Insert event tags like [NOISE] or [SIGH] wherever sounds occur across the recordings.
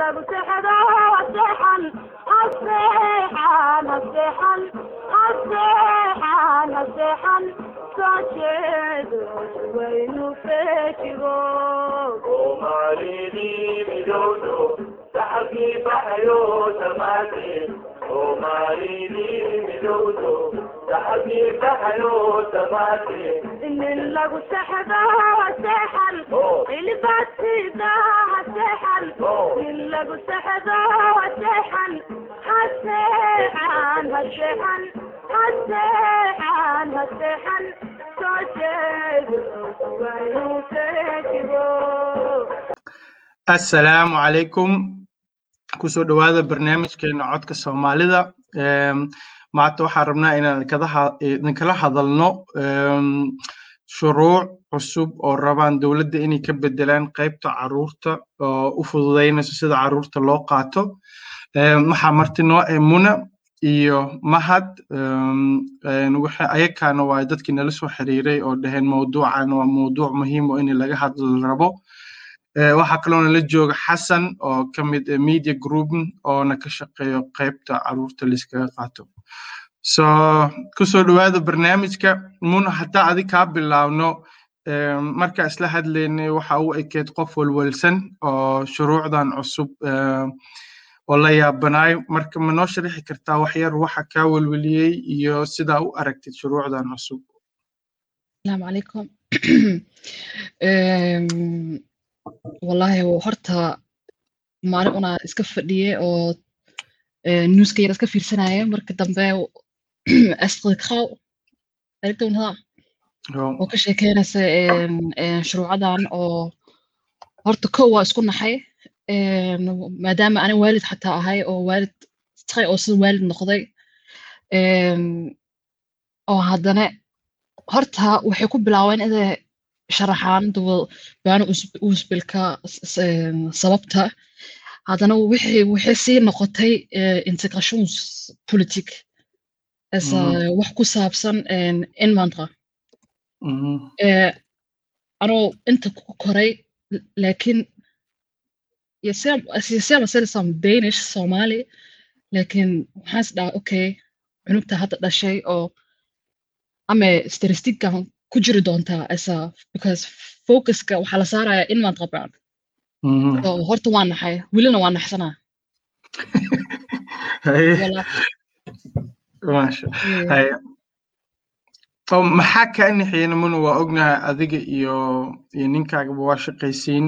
lagu sexdo nin assalaamu calaykum ku soo dhowaada barnaamijkeena codka soomaalida maanta waxaan rabnaa inaan idinkala hadalno shuruuc cusub oo rabaan dowladda inay ka bedelaan qaybta carruurta oo u fududaynayso sida carruurta loo qaato. Waxaa marti noo ee iyo mahad ayakaana waa dadkii nala soo xiriiray oo dhaheen mawduucan waa mawduuc muhiim oo in laga hadlo rabo waxaa kaloo nala jooga xasan oo ka mid media group oona ka shaqeeyo qaybta carruurta layskaga qaato. So ku soo dhowaada barnaamijka. Muna haddaa adi kaa bilaabno markaa isla hadlaynay waxa u ekeed qof walwalsan oo shuruucdan cusub oo la yaabanaay marka ma noo sharixi kartaa waxyar waxa kaa welweliyey iyo sidaa u aragtid shuruucdan cusub [CLEARS THROAT] wallahi horta maalin unaa iska fadhiye oo newska yar iska fiirsanaya marka dambe asqikaw aragtownadaa oo ka sheekeynaysa shuruucadan oo horta kow waa isku naxay. Maadaama ana waalid xataa ahay oo waalid taqay oo sida waalid noqday. Oo haddana horta waxay ku bilaabeen inay sharaxaan baana usbilka sababta haddana waxay sii noqotay integrationspolitik as wax ku saabsan inmantra anoo inta ku koray laakiin yasema selisam danish somali laakiin waxaan is dhaha okay cunugta hadda dhashay oo ama statistikan ku jiri doontaa asa because focuska waxaa la saaraya inmaan qabaan so horta waa naxay welina waa naxsanaa maxaa kaa nixiyena muna waa ognahay adiga iyo iyo ninkaagaba waa shaqaysiin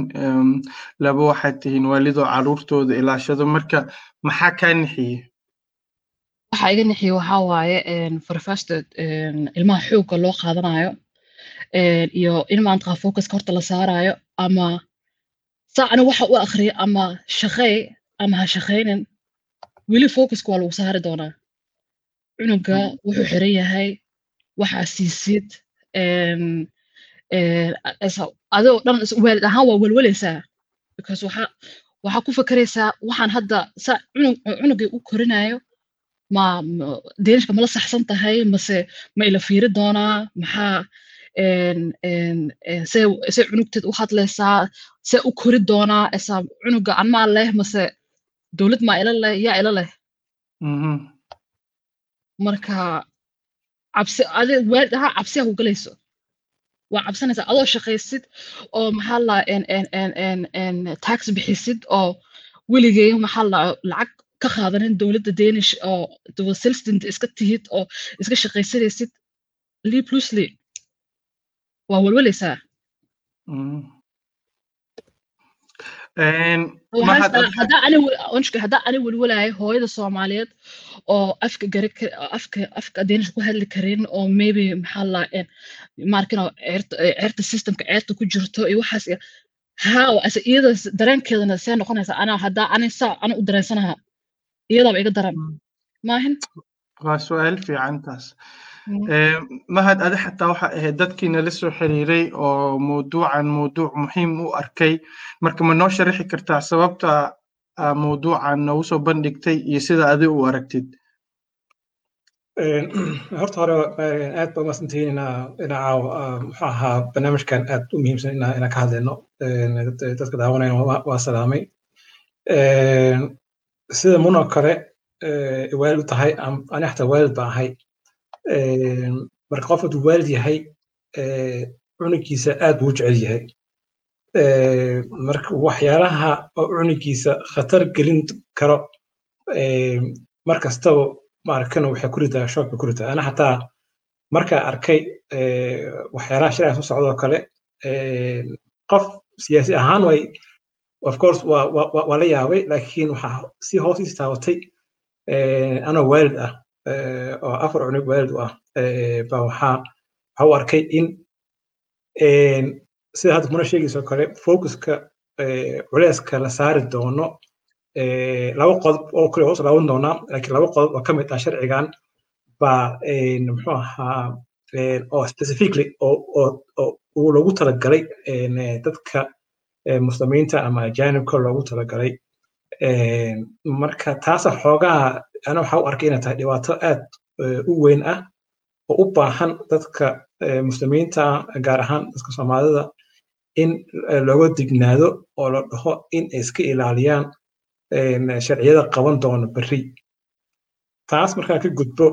laba waxaad tihiin waalidoo caruurtooda ilaashado marka maxaa kaa nixiye waxaa iga nixiye waxaa waaye first ilmaha xoogga loo qaadanayo iyo in maanta focuska horta la saarayo ama saa ani waxa u akriya ama shaqey ama ha shaqaynin weli focuska waa lagu saari doonaa. Cunuga wuxuu xiran yahay waxaa siisid adoo dhan waalid ahaan waa welweleysaa. Because waxa waxaa ku fakeraysaa waxaan hadda saa cunugii u korinayo ma deenishka mala saxsan tahay mase ma ila fiiri doonaa maxaa se cunugteed u hadlaysaa se u kori doonaa esa cunuga anmaa leh mase dowlad maa ila leh yaa ila leh marka cabsi adi waalid ahaa cabsiya ku galayso waa cabsanaysaa adoo shaqaysid oo maxaa tax bixisid oo weligay maxaa la lacag ka qaadanin dowladda danish oo dwasilstinta iska tihid oo iska shaqaysanaysid lii plusly waa welweleysaa haddaa ani welwelayo hooyada soomaaliyeed oo afka gari afka afka danish ku hadli karin oo maybe maxaa la markino ceerta systemka ceerta ku jirto iyo waxaas haa ase iyada dareenkeedana see noqonaysa ana haddaa ani saa ani u dareensanaha iyadaaba iga daran. Maahin? Waa su'aal fiican taas mahad adi xataa waxa ahayd dadkii nala soo xiriiray oo mawduucan mawduuc muhiim u arkay. Marka ma noo sharaxi kartaa sababta mawduucan noogu soo bandhigtay iyo sida adi u aragtid? [CLEARS THROAT] Horta hore aad ba umaadsantihiin inaa inaa muxuu ahaa barnaamijkan aad u muhiimsan inaa inaa ka hadlayno dadka daawanaya waa salaamay. Sida munoo kale waalid u tahay ani xataa waalid baan ahay marka qof hadduu waalid yahay cunugiisa aad buu jecel yahay. Marka waxyaalaha oo cunugiisa khatar gelin karo mar kastaba maarkana waxay ku ritaa shoog bay ku ritaa ana xataa markaa arkay waxyaalaha shircan soo socdoo kale qof siyaasi ahaan way of course waa la yaabay laakiin waxaa si hoos ii taabatay anoo waalid ah oo afar cunug waalid u ah. Ba waxaa waxa u arkay in sida hadda muna sheegayso kale focuska culeyska la saari doono laba qodob oo kale hoos laaban doonaa laakiin laba qodob oo ka mid ah sharcigan baa muxuu ahaa oo specifically oo uu loogu talagalay dadka muslimiinta ama ajaanibka loogu talagalay. Marka taasa xoogaha ana waxa u arkay inay tahay dhibaato aad u weyn ah oo u baahan dadka muslimiinta gaar ahaan dadka soomaalida in looga dignaado oo la dhaho in ay iska ilaaliyaan sharciyada qaban doono berri. Taas markaa ka gudbo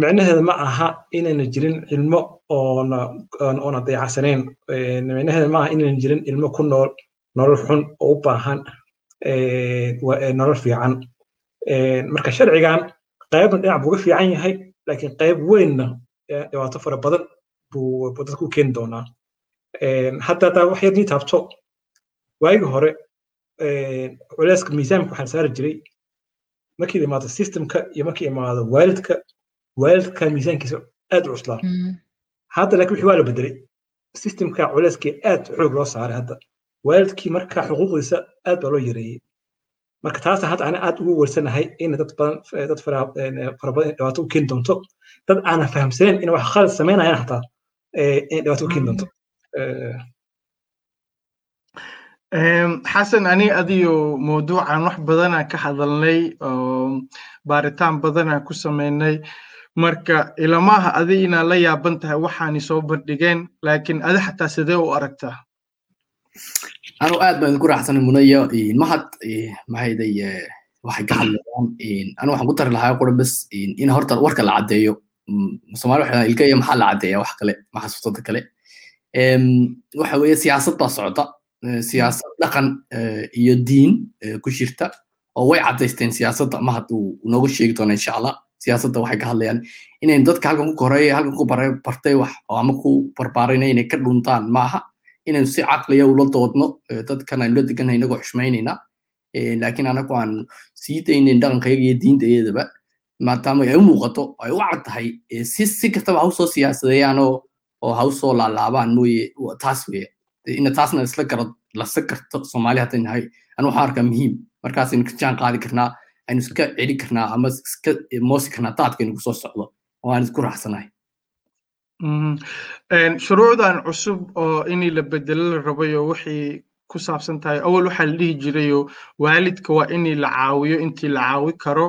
micnaheeda ma aha inayna jirin cilmo oona dayacansanayn micnaheeda ma aha inayna jirin ilmo ku nool nolol xun oo u baahan nolol fiican. Marka sharcigan qaybna dhinac buu ga fiican yahay laakiin qayb weynna dhibaato fara badan buu dadku keeni doonaa. Hadda hadaa wax yar nii taabto waagii hore culeyska miisaanka waxaa saari jiray. Markii imaado systemka iyo markii imaado waalidka waalidka miisaankiisa aad u cuslaa. Hadda laakiin wixii waa la bedelay systemka culeyskii aad xoog loo saaray hadda waalidkii marka xuquuqdiisa aad baa loo yareeyey. Marka taasa hadda ana aad ugu wersanahay in dad badan dad fara badan dhibaato u keeni doonto dad aanan fahamsaneyn in wax khalad samaynayaan xataa in dhibaato u keeni doonto. Xasan ani adiyo mawduucan wax badanaan ka hadalnay oo baaritaan badanaan ku samaynay marka ilamaha adi inaad la yaaban tahay waxaani soo bandhigeen laakiin adi xataa sidee u aragtaa anu aad baan idinku raacsanay munaya mahad maxayday waxay ka hadlayaan anu waxaan ku tari lahaa qura bes in horta warka la caddeeyo. Soomaali waxay ilka iyo maxaa la caddeeya wax kale maxasuustada kale? Waxa weeye siyaasad baa socota siyaasad dhaqan iyo diin ku jirta oo way caddaysteen siyaasadda. Mahad uu nooga sheegi doona insha allah siyaasadda waxay ka hadlayaan inayn dadka halkan ku koreeya halkan ku bartay wax oo ama ku barbaarayna inay ka dhuntaan maaha inaynu si caqliya ula doodno dadkan aynu la inagoo xushmaynayna laakiin anagu aan sii daynayn dhaqankayaga iyo diintayadaba maadaama ay u muuqato ay u cad tahay si si kastaba ha u soo siyaasadeeyaanoo oo ha u soo laalaabaan mooye taas weye ina taasna isla garo lasa garto soomaali hadday nahay anu waxaan arkaa muhiim markaasaynu ka jaan qaadi karnaa aynu iska celi karnaa ama iska moosi karnaa daadkaynu ku soo socdo oo aan isku raacsanahay shuruucdan cusub oo inii la bedelo la rabayo waxay ku saabsan tahay awal waxaa la dhihi jirayo waalidka waa inii la caawiyo intii la caawi karo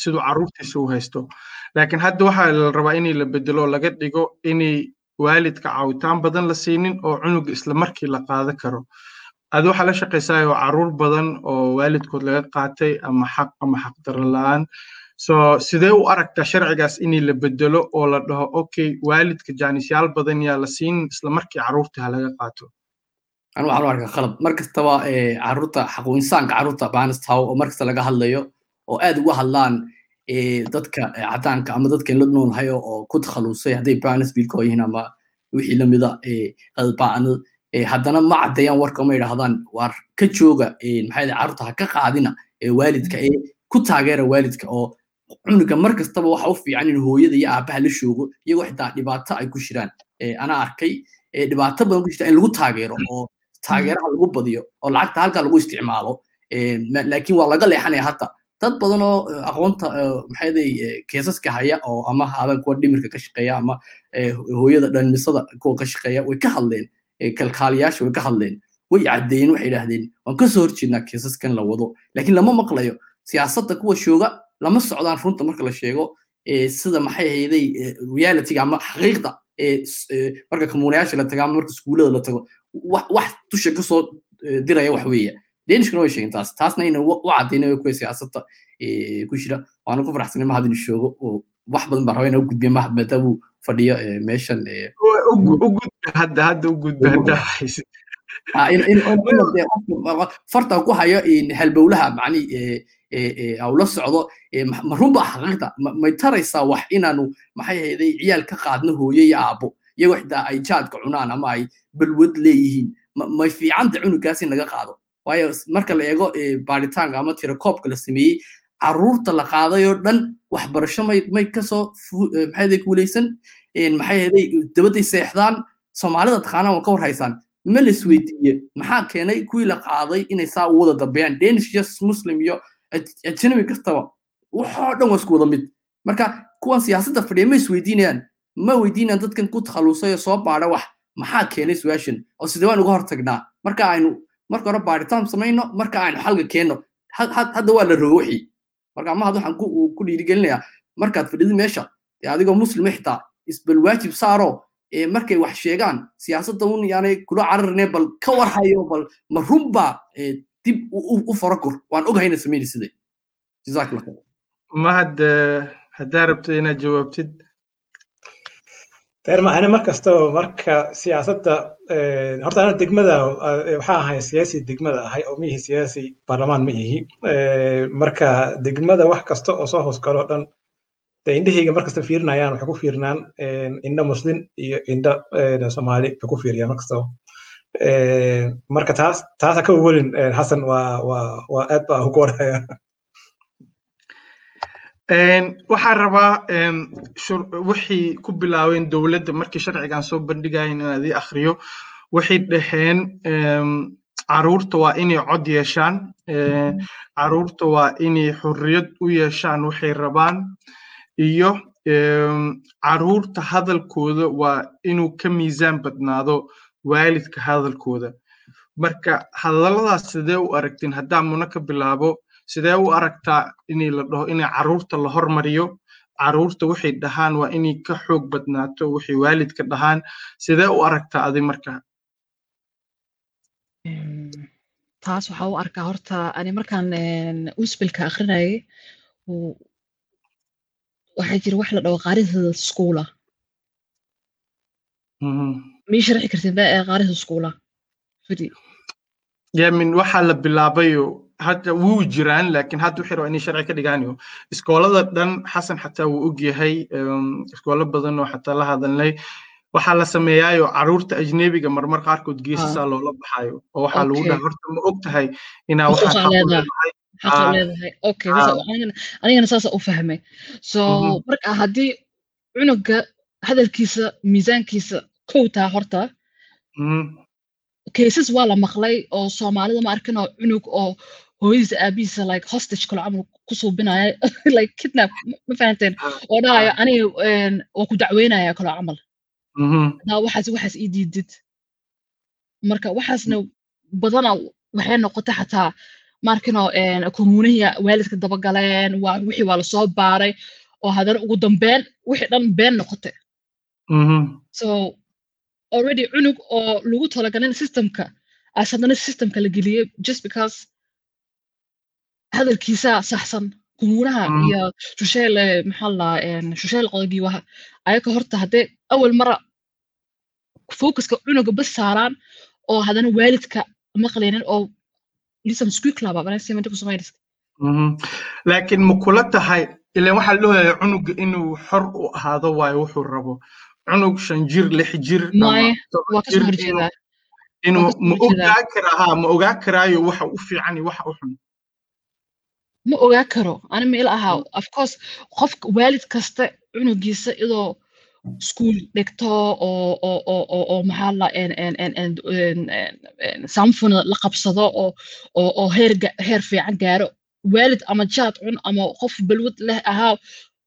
siduu carruurtiisa u haysto. Laakiin hadda waxaa la rabaa inii la bedelo oo laga dhigo inay waalidka caawitaan badan la siinin oo cunuga isla markii la qaada karo. Adi waxaa la shaqaysaayoo carruur badan oo waalidkood laga qaatay ama xaq ama la'aan so sidee u aragtaa sharcigaas inii la bedelo oo la dhaho okay waalidka jaanisyaal badan yaa la siin isla markii carruurta laga qaato? Anu waxaan u arkaa qalab. Mar kastaba carruurta xaqu insaanka carruurta oo mar laga hadlayo oo aad uga hadlaan dadka cadaanka ama dadkan la noolhay oo ku takhalusay hadday banis yihiin ama wixii lamida qadbaanad haddana ma caddeeyaan warka ma yidhaahdaan waar ka jooga maxay carruurta ha ka qaadina waalidka ku taageera waalidka oo cunuga mar kastaba waxa u fiican in hooyada iyo aabaha la shoogo iyagoo xitaa dhibaato ay ku jiraan. Ana arkay dhibaato badan ku in lagu taageero oo taageeraha lagu badiyo oo lacagta halkaa lagu isticmaalo. Laakiin waa laga leexanaya hadda. Dad badan oo aqoonta maxayday keesaska haya oo ama haadan kuwa dhimirka ka shaqeeya ama hooyada dhalmisada kuwa ka shaqeeya way ka hadleen. Kalkaaliyaasha way ka hadleen. Way caddeeyeen waxay idhaahdeen waan ka soo horjeednaa keesaskan la wado. Laakiin lama maqlayo siyaasadda kuwa shooga lama socdaan runta marka la sheego sida maxay ahayday realityga ama xaqiiqda marka kamuunayaasha la tago ama marka iskuulada la tago wax dusha ka soo diraya wax weeye danishkana way sheegeen taas. Taasna ina u caddaynaya kuwa siyaasadda ku jira. Waana ku faraxsanay mahad inu sheego oo wax badan baa raba inaa u gudbiya mahad maadaama uu fadhiyo meeshan hadda haysid farta ku hayo halbowlaha macni au la socdo ma xaqiiqda may taraysaa wax inaanu maxay ahayday ciyaal ka qaadno hooyo iyo aabbo xitaa ay jaadka cunaan ama ay balwad leeyihiin. May fiicanta cunugaas in laga qaado. Waayo marka la eego baaritaanka ama tirakoobka la sameeyey carruurta la qaadayoo dhan waxbarasho may ka soo maxay guulaysan maxay dabadday seexdaan soomaalida taqaanaan waa ka war haysaan ma la isweydiiye maxaa keenay kuwii la qaaday inay saa u wada dambeeyaan? Danish iyo muslim iyo ajnabi kastaba waxoo dhan waa isku wada mid. Marka kuwan siyaasadda fadhiya ma isweydiinayaan ma weydiinayaan dadkan ku takhalusay oo soo baadha wax. Maxaa keenay su'aashan? Oo sidee waan uga hortagnaa? Marka aynu marka hore baadhitaan samayno marka aynu xalga keenno. Hadda waa la rogo wixii marka mahad waxaan ku dhiirigelinayaa markaad fadhidid meesha adigoo muslima xitaa isbal waajib saaro markay wax sheegaan siyaasadda un yaanay kula cararine bal ka warhayo bal ma runba dib u farakur waan ogahayna jazakallah khair mahad haddaa rabto inaad jawaabtid? Terma ani mar kastaba marka siyaasadda horta ana degmada waxaa ahay siyaasi degmada ahay oo miyihi siyaasi baarlamaan ma ihi marka degmada wax kasta oo soo hoos galo dhan de indhahayga markasta fiirinayaan waxay ku fiirinaan indha muslim iyo indha soomaali waxay ku fiiriyaan markastaba marka taas taasa ka welin xasan waa waa waa aad baa ugu warhaya waxaan rabaa wixii ku bilaabeen dowladda markii sharcigan soo bandhigayen inaad ii akhriyo waxay dhaheen carruurta waa inay cod yeeshaan carruurta waa inay xurriyad u yeeshaan waxay rabaan iyo carruurta hadalkooda waa inuu ka miisaan badnaado waalidka hadalkooda. Marka hadalladaas sidee u aragtiin? Haddaa muna ka bilaabo sidee u aragtaa inay la dhaho inay carruurta la hormariyo? Caruurta waxay dhahaan waa inay ka xoog badnaato waxay waalidka dhahaan. Sidee u aragtaa adi marka taas waxaa u arkaa horta ani markaan usbilka akrinayay waxaa jira wax la dhaho qaaridada skuula mii sharxi kartid qaarida skuula fidi yamin waxaa la bilaabayo hadda wuu jiraan laakiin hadda waxay rabaa inay sharci ka dhigaanayo iskoolada dhan xasan xataa wuu og yahay iskoolo badan oo xataa la hadalnay waxaa la sameeyaayo carruurta ajnebiga marmar qaarkood geesasaa loola baxayo oo waxaa lagu dhaha horta ma og tahay inaa anigana saasa u fahmay so marka haddii cunuga hadalkiisa miisaankiisa kowtaa horta. Cases waa la maqlay oo soomaalida ma arkin oo cunug oo hooyadiisa aabihiisa like hostage kalo camal ku suubinaya [LAUGHS] like kidnap ma fahanteen? Oo dhahayo aniga waa ku dacweynaya kalo camal. Hadaa waxaas waxaas ii diidid. Marka waxaasna badana waxay noqotay xataa markinoo kommuunihiya waalidka dabagaleen waa wixii waa la soo baaray. Oo haddana ugu dambeyn wixii dhan been noqotay. So already cunug oo lagu talagalin systemka. As haddana systemka la geliyey just because hadalkiisa saxsan kumuunaha iyo shusheele maxaa la shusheele qodogii waha ayaka horta haddee awal mara focuska cunuga bas saaraan oo haddana waalidka maqlaynin oo lisan squiklaba banasimanti kusamaynis laakiin ma kula tahay ilan waxaa dhahoyaa cunuga inuu xor u ahaado waayo wuxuu rabo cunug shan jir lix jir ma ogaa karaa ha ma ogaa karaayo waxa u fiican iyo waxa u xun? Ma ogaa karo. Ani ila ahaa of course qofka waalid kasta cunugiisa idoo school dhigto oo maxaa la samfuna la qabsado oo heer fiican gaaro. Waalid ama jaad cun ama qof balwad leh ahaa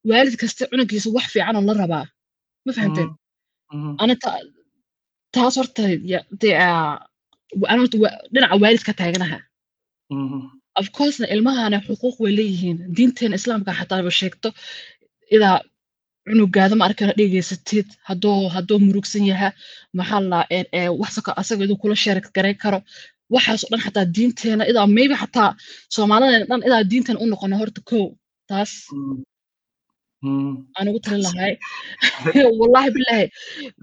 waalid kasta cunugiisa wax fiican oo la rabaa ma fahamteen ana taas horta dhinaca waalid ka taaganaha of coursena ilmahana xuquuq way leeyihiin diinteena islaamka xataaba sheegto idaa cunugaada ma arkana dhegeysatid hadduu hadduu murugsan yaha maxaa la wax asaga iduu kula sheer garay karo waxaas oo dhan xataa diinteena idaa maybe xataa soomaalida dhan idaa diinteena u noqono horta kow taas aan ugu talin lahay wallahi billahi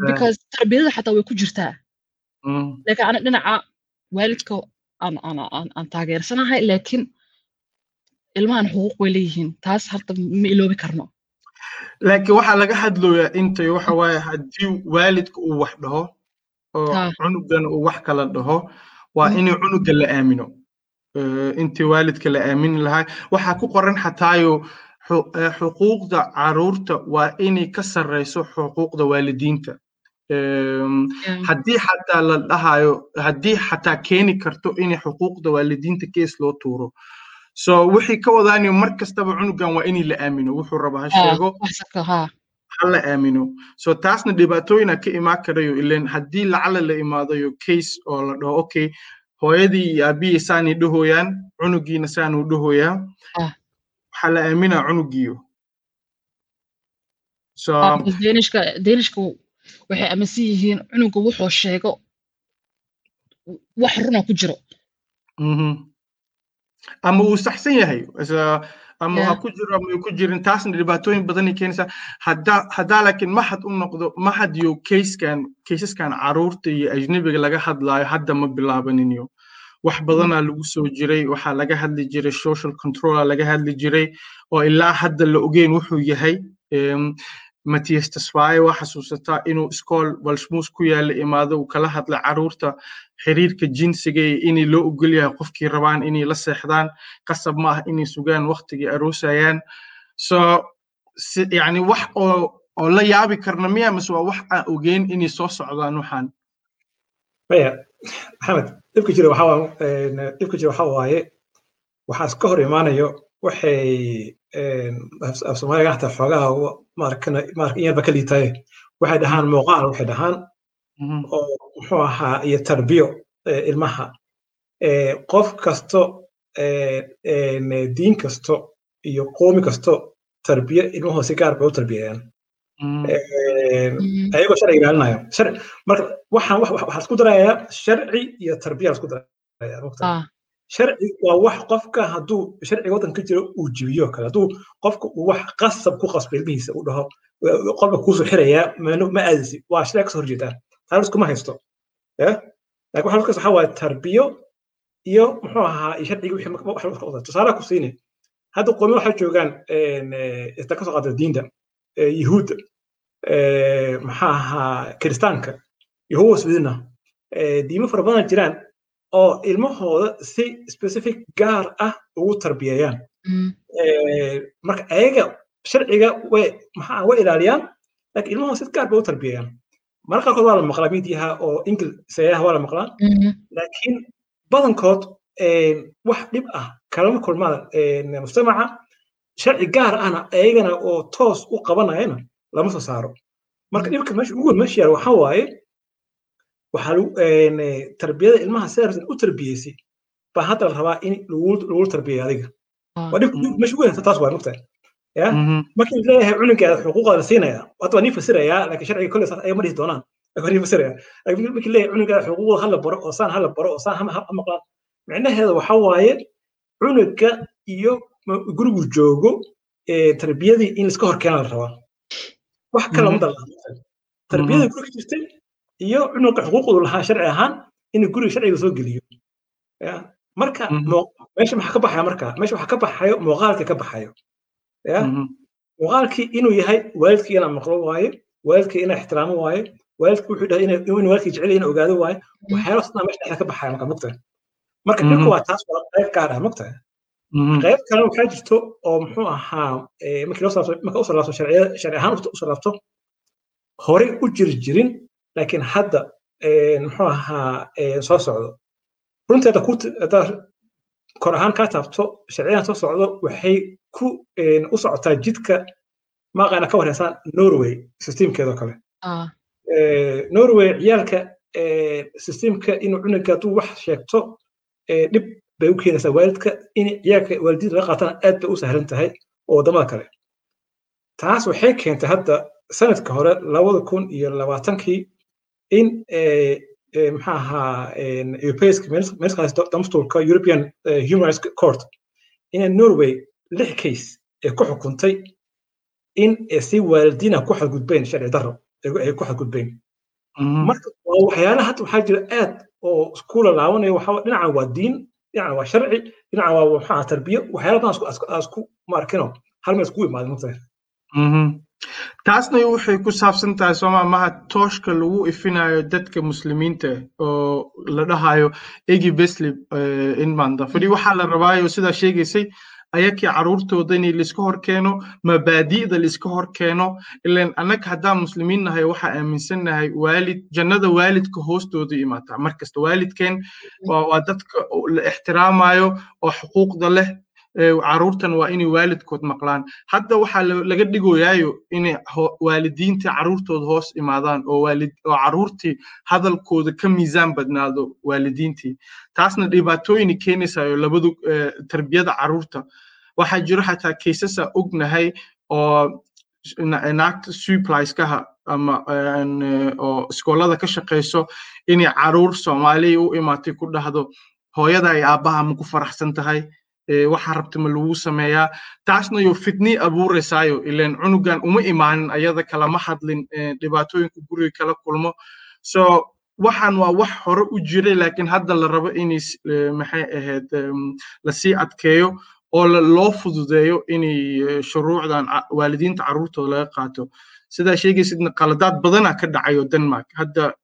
because tarbiyada xataa way ku jirtaa laakiin ana dhinaca waalidka aan taageersanahay laakiin ilmahan xuquuq way leeyihiin taas harta ma iloobi karno laakiin waxaa laga hadlooyaa intay waxa waaye haddii waalidka uu wax dhaho oo cunugana uu wax kala dhaho waa inay cunuga la aamino intii waalidka la aamini lahaa waxaa ku qoran xataayo xuquuqda carruurta waa inay ka sarreyso xuquuqda waalidiinta. Haddii xataa la dhahayo haddii xataa keeni karto inay xuquuqda waalidiinta kees loo tuuro. So wixii ka wadaanayo mar kastaba cunugan waa inay la aamino. Wuxuu raba ha sheego. ha. La aamino. So taasna dhibaatooyina ka imaan karayo ilen haddii lacala la imaadayo case oo la dhaho okay hooyadii iyo aabihii saanay dhahoyaan cunugiina saanuu dhahoyaa waxaa la aaminaa cunugiyo deenishka deenishka waxay aaminsan yihiin cunuga wuxuu sheego wax runa ku jiro. Ama uu saxsan yahay. Ama ha ku jiro ama ku jirin. Taasna dhibaatooyin badanay keenaysaa. Haddaa haddaa laakiin maxad u noqdo maxad iyo kayskan kaysaskan carruurta iyo ajnebiga laga hadlaayo hadda ma bilaabaniniyo wax badanaa lagu soo jiray waxaa laga hadli jiray social controla laga hadli jiray oo ilaa hadda la ogeyn wuxuu yahay matias tasfaye waa xasuusataa inuu iskool walshmuus ku yaalla imaado uu kala hadla carruurta xiriirka jinsiga iyo inay loo ogol yahay qofkii rabaan inay la seexdaan qasab ma ah inay sugaan waqtigii aroosayaan. So yani wax oo oo la yaabi karna miya mise waa wax aan ogeyn inay soo socdaan waxaan? Maya maxamed dhibka jira dhibka jira waxaa waaye waxaa iska hor imaanayo waxay af soomaaliga hataa xoogaha maarkana in yarba ka liitaye waxay dhahaan muuqaal waxay dhahaan oo muxuu ahaa iyo tarbiyo ilmaha. Qof kasto diin kasto iyo qoomi kasto tarbiyo ilmahoo si gaar bay u tarbiyayaan ayagoo sharci ilaalinaya marka waxaan waxaa isku darayaa sharci iyo tarbiya isku daraya sharci waa wax qofka hadduu sharciga waddanka jiro uu jibiyo kale. Hadduu qofka uu wax qasab ku qasbo ilmihiisa uu dhaho qolba kuusoo xirayaa ma aadisi waa sharciga ka soo horjeedaa taas iskuma haysto laakiin waxa markaas waxaa waaye tarbiyo iyo muxuu ahaa iyo sharciga wixii tusaale ku siini hadda qoomi waxay joogaan inta ka soo qaada diinta yuhuudda maxaa ahaa kiristaanka? Yahuwa swidina diimo fara badan jiraan oo ilmahooda si specific gaar ah ugu tarbiyeeyaan marka ayaga sharciga way maxaa way ilaaliyaan laakiin ilmahooda si gaar bay u tarbiyeeyaan marka qaarkood waa la maqlaa miidiyaha oo ingil sayaha waa la maqlaa. Laakiin badankood wax dhib ah kalama kulmaan mujtamaca sharci gaar ahna ayagana oo toos u qabanayana lama soo saaro. Marka dhibka meesha ugu meesha yaal waxaa waaye waxaa tarbiyada ilmaha sidaarsan u tarbiyeysay baa hadda la rabaa in lagu tarbiyeeyo adiga. Meesha ugu taas waa mugtahay ya? Markii leeyahay cunugeeda xuquuqda la siinaya hadda waa nii fasirayaa laakiin sharciga kolley saas ay ma dhihi doonaan waa nii fasiraya. Laakiin markii leeyahay cunugeeda xuquuqda hala baro oo saan hala baro oo saan ha maqlaan micnaheeda waxaa waaye cunuga iyo gurigu joogo tarbiyadii in laiska horkeena la rabaa. Wax kale lama dala tarbiyada guriga jirtay iyo cunuga xuquuqdu lahaa sharci ahaan in guriga sharciga soo geliyo. Marka meesha maxaa ka baxaya marka meesha waxaa ka baxayo muuqaalka ka baxayo. Muuqaalkii inuu yahay waalidkii inaa maqlo waaye waalidkii inaa ixtiraamo waaye waalidkii wuxuu dhahay inuu waalidkii jecel inaa ogaado waaye waxyaalo sidaan meesha dhexda ka baxaya marka mugtahay marka dhibka waa taas waa qayb gaar ah mugtahay qayb kale waxaa jirto oo muxuu ahaa marka u salaabto sharci ahaan u salaabto horey u jiri jirin laakiin hadda muxuu ahaa soo socdo runtii hadda ku haddaa kor ahaan kaa taabto sharciyadan soo socdo waxay ku u socotaa jidka maaqaana ka wareysaan norway systemkeedoo kale norway ciyaalka systemka inuu cunuga hadduu wax sheegto dhib bay u keenaysaa waalidka in ciyaalka waalidiinta laga qaatana aad bay u sahlan tahay oo waddamada kale. Taas waxay keentay hadda sanadka hore labada kun iyo labaatankii in maxaa ahaa europeiska meelkaas damstuurka european human rights court ina norway lix case ee ku xukuntay in si waalidiina ku xadgudbeen sharci darro ay ku xadgudbeen marka waxyaalaha hadda waxaa jira aad oo isku lalaabanayo waxaa dhinaca waa diin dhinaca waa sharci dhinaca waa maxaa tarbiyo waxyaala badan isku maarkino hal meel iskugu imaadin mutahay taasna waxay ku saabsan tahay sooma maha tooshka lagu ifinayo dadka muslimiinta oo la dhahayo egi besley inmanda fadhi waxaa la rabaayo sidaa sheegaysay ayakii caruurtooda in hor keeno mabaadi'da laiska hor keeno ilan annaga haddaan muslimiin nahay waxaa aaminsannahay waalid jannada waalidka hoostooda imaataa markasta waalidkeen waa dadka la ixtiraamayo oo xuquuqda leh caruurtan waa inay waalidkood maqlaan. Hadda waxaa laga dhigayaayo inay waalidiinta caruurtooda hoos imaadaan oo caruurtii hadalkooda ka miisaan badnaado waalidiintii. Taasna dhibaatooyinay keenaysayo labadu tarbiyada carruurta. Waxaa jiro xataa kaysasa ognahay oo naagta supliskaha ama oo iskoolada ka shaqayso inay carruur soomaaliya u imaatay ku dhahdo. Hooyada ay aabbaha ma ku faraxsan tahay waxa rabta ma lagu sameeyaa. Taasna yo fitni abuuraysaayo ilan cunugan uma imaanin ayada kalama hadlin dhibaatooyinka guriga kala kulmo. So waxaan waa wax hore u jiray laakiin hadda la rabo inay maxay ahayd la sii adkeeyo oo loo fududeeyo inay shuruucdan waalidiinta carruurtooda laga qaato. Sidaa sheegaysidna qaladaad badana ka dhacayo denmark. Hadda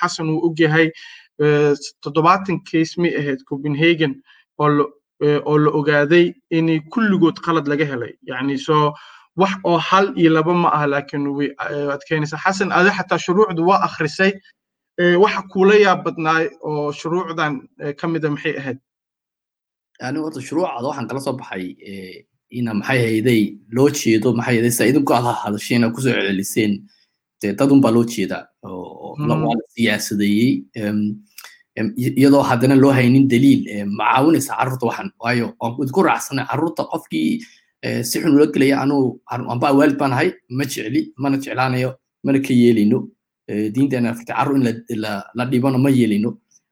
xasan uu ogyahay toddobaatan case may ahayd copenhagen oo oo la ogaaday inay kulligood qalad laga helay. Yani so wax oo hal iyo laba ma ah laakiin way adkeynaysaa xasan adi xataa shuruucdu waa akhrisay waxa kuula yaab badnaay oo shuruucdan ka mida maxay ahayd? Anigu horta shuruucada waxaan kala soo baxay ina maxay hayday loo jeedo maxay hayday saa idinku aad hadasheen oo ku soo ceceliseen dee dad unbaa loo jeedaa oo la siyaasadeeyey iyadoo haddana loo haynin daliil macaawinaysa carruurta waxan? Waayo waan idinku raacsanay carruurta qofkii si xun ula gelaya anuu amba waalid baan ahay ma jecli mana jeclaanayo mana ka yeelino diinteena afirta carruur in la dhibano ma yeelino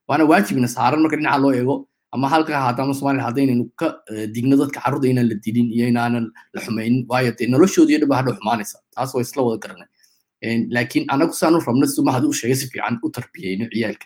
waana waajibna saaran marka dhinaca loo eego ama halka haata ama somalia haddaynaynu ka digno dadka carruurta inaan la dilin iyo inaanan la xumaynin. Waayo dee noloshoodii dhan ba hadha xumaanaysa. Taas waa isla wada garanay. Laakiin anagu saanu rabno siduu mahad u sheegay si fiican u tarbiyeyno ciyaalka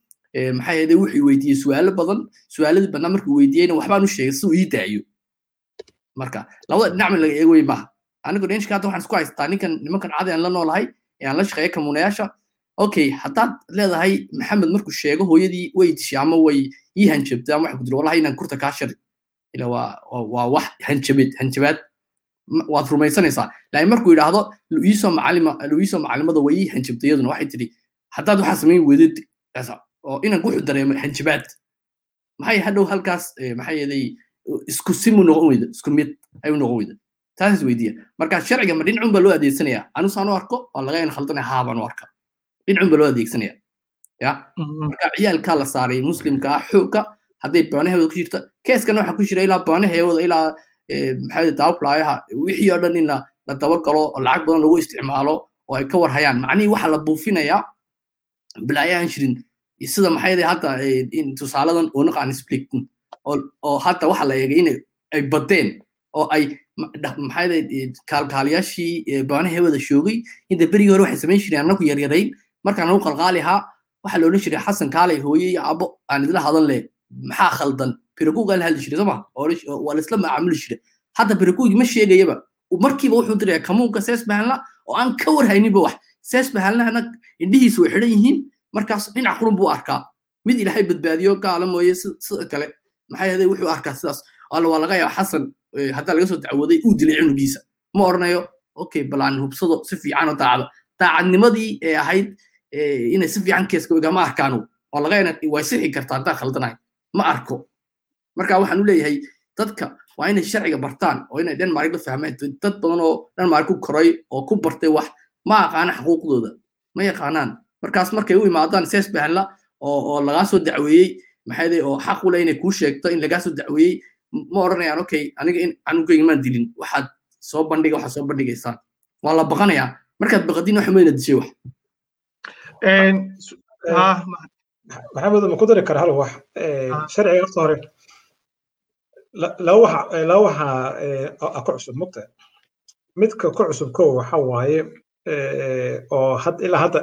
maxay ahayd wuxuu weydiiyey su'aalo badan. Su'aaladii badnaa markuu weydiiyeyna waxbaan u sheegay si uu ii daayo. Marka labada dhinac min laga eego wey maaha. Anigu dhenshka hadda waxaan isku haystaa. Ninkan nimankan cadi aan la noolahay ee aan la shaqeeya kamuunayaasha okay haddaad leedahay maxamed markuu sheego hooyadii way dishay ama way ii hanjabtay ama waxa ku jira wallahi inaan kurta kaa shari ila waa waa wax hanjabid hanjabaad. Waad rumaysanaysaa. Laakiin markuu yidhaahdo luiisoo macalima luiisoo macalimada way ii hanjabtay iyaduna waxay tidhi haddaad waxaa samayn weydid oo inanku wuxuu dareemo hanjabaad maxay hadhow halkaas maxay yeeday isku simu noqon weyda isku mid ayuu noqon weyda. Taas is weydiiya. Marka sharciga ma dhinacun baa loo adeegsanaya. Anigu saan u arko waa laga in khaldanaya haa baan u arka. Dhinacun baa loo adeegsanaya. Ya? Marka ciyaalkaa la saaray muslimka ah xoogga hadday baanaheeda ku jirta keeskana waxaa ku jira ilaa baanaheewada ilaa maxay daawplaayaha wixii oo dhan in la dabagalo oo lacag badan lagu isticmaalo oo ay ka war hayaan macnihii waxaa la buufinayaa bilaayaan jirin sida maxay hadda tusaaladan oo naqaan splitin oo hadda waxa la eegay in ay badeen oo ay maxay kaalkaaliyaashii baanaheewada shoogay inta berigii hore waxay samayn jireen annagu yaryarayn markaan anagu qalqaali ahaa waxaa la odhan jiray xasan kaalay hooye iyo abo aan idila hadan leh maxaa khaldan birakuugaa la hadli jiray sooma waa laisla macaamuli jiray hadda birakuugi ma sheegayaba markiiba wuxuu diraya kamuunka sees oo aan ka warhayninba wax sees bahanlahana way xidhan yihiin markaas dhinac qurun buu arkaa mid ilaahay badbaadiyo gaala mooye sida kale. Maxay ahaday wuxuu arkaa sidaas. Alla waa laga yaaba xasan haddaa laga soo dacwooday uu dilay cunugiisa. Ma oranayo? Okay balaan hubsado si fiican oo daacdo daacadnimadii ee ahayd inay si fiican keeska igama arkaanu. Waa laga yana way sixi kartaa haddaan khaldanahay. Ma arko. Marka waxaan u leeyahay dadka waa inay sharciga bartaan oo inay denmark la fahmeen dad badan oo denmark ku koray oo ku bartay wax ma aqaana xuquuqdooda ma yaqaanaan markaas markay u imaadaan sees bahanla oo oo lagaa soo dacweeyey. Maxay oo xaq u leh inay kuu sheegto in lagaa soo dacweeyey. Ma odhanayaan okay aniga in canugayga maan dilin. Waxaad soo bandhiga waxaad soo bandhigaysaan. Waa la baqanayaa. Markaad baqadin wax mayna dishay wax. Maxamed ma ku dari kara hal wax? Sharciga horta hore. Laba waxa laba waxa ku cusub mugta. Midka ku cusub ko waxa waaye oo had ilaa hadda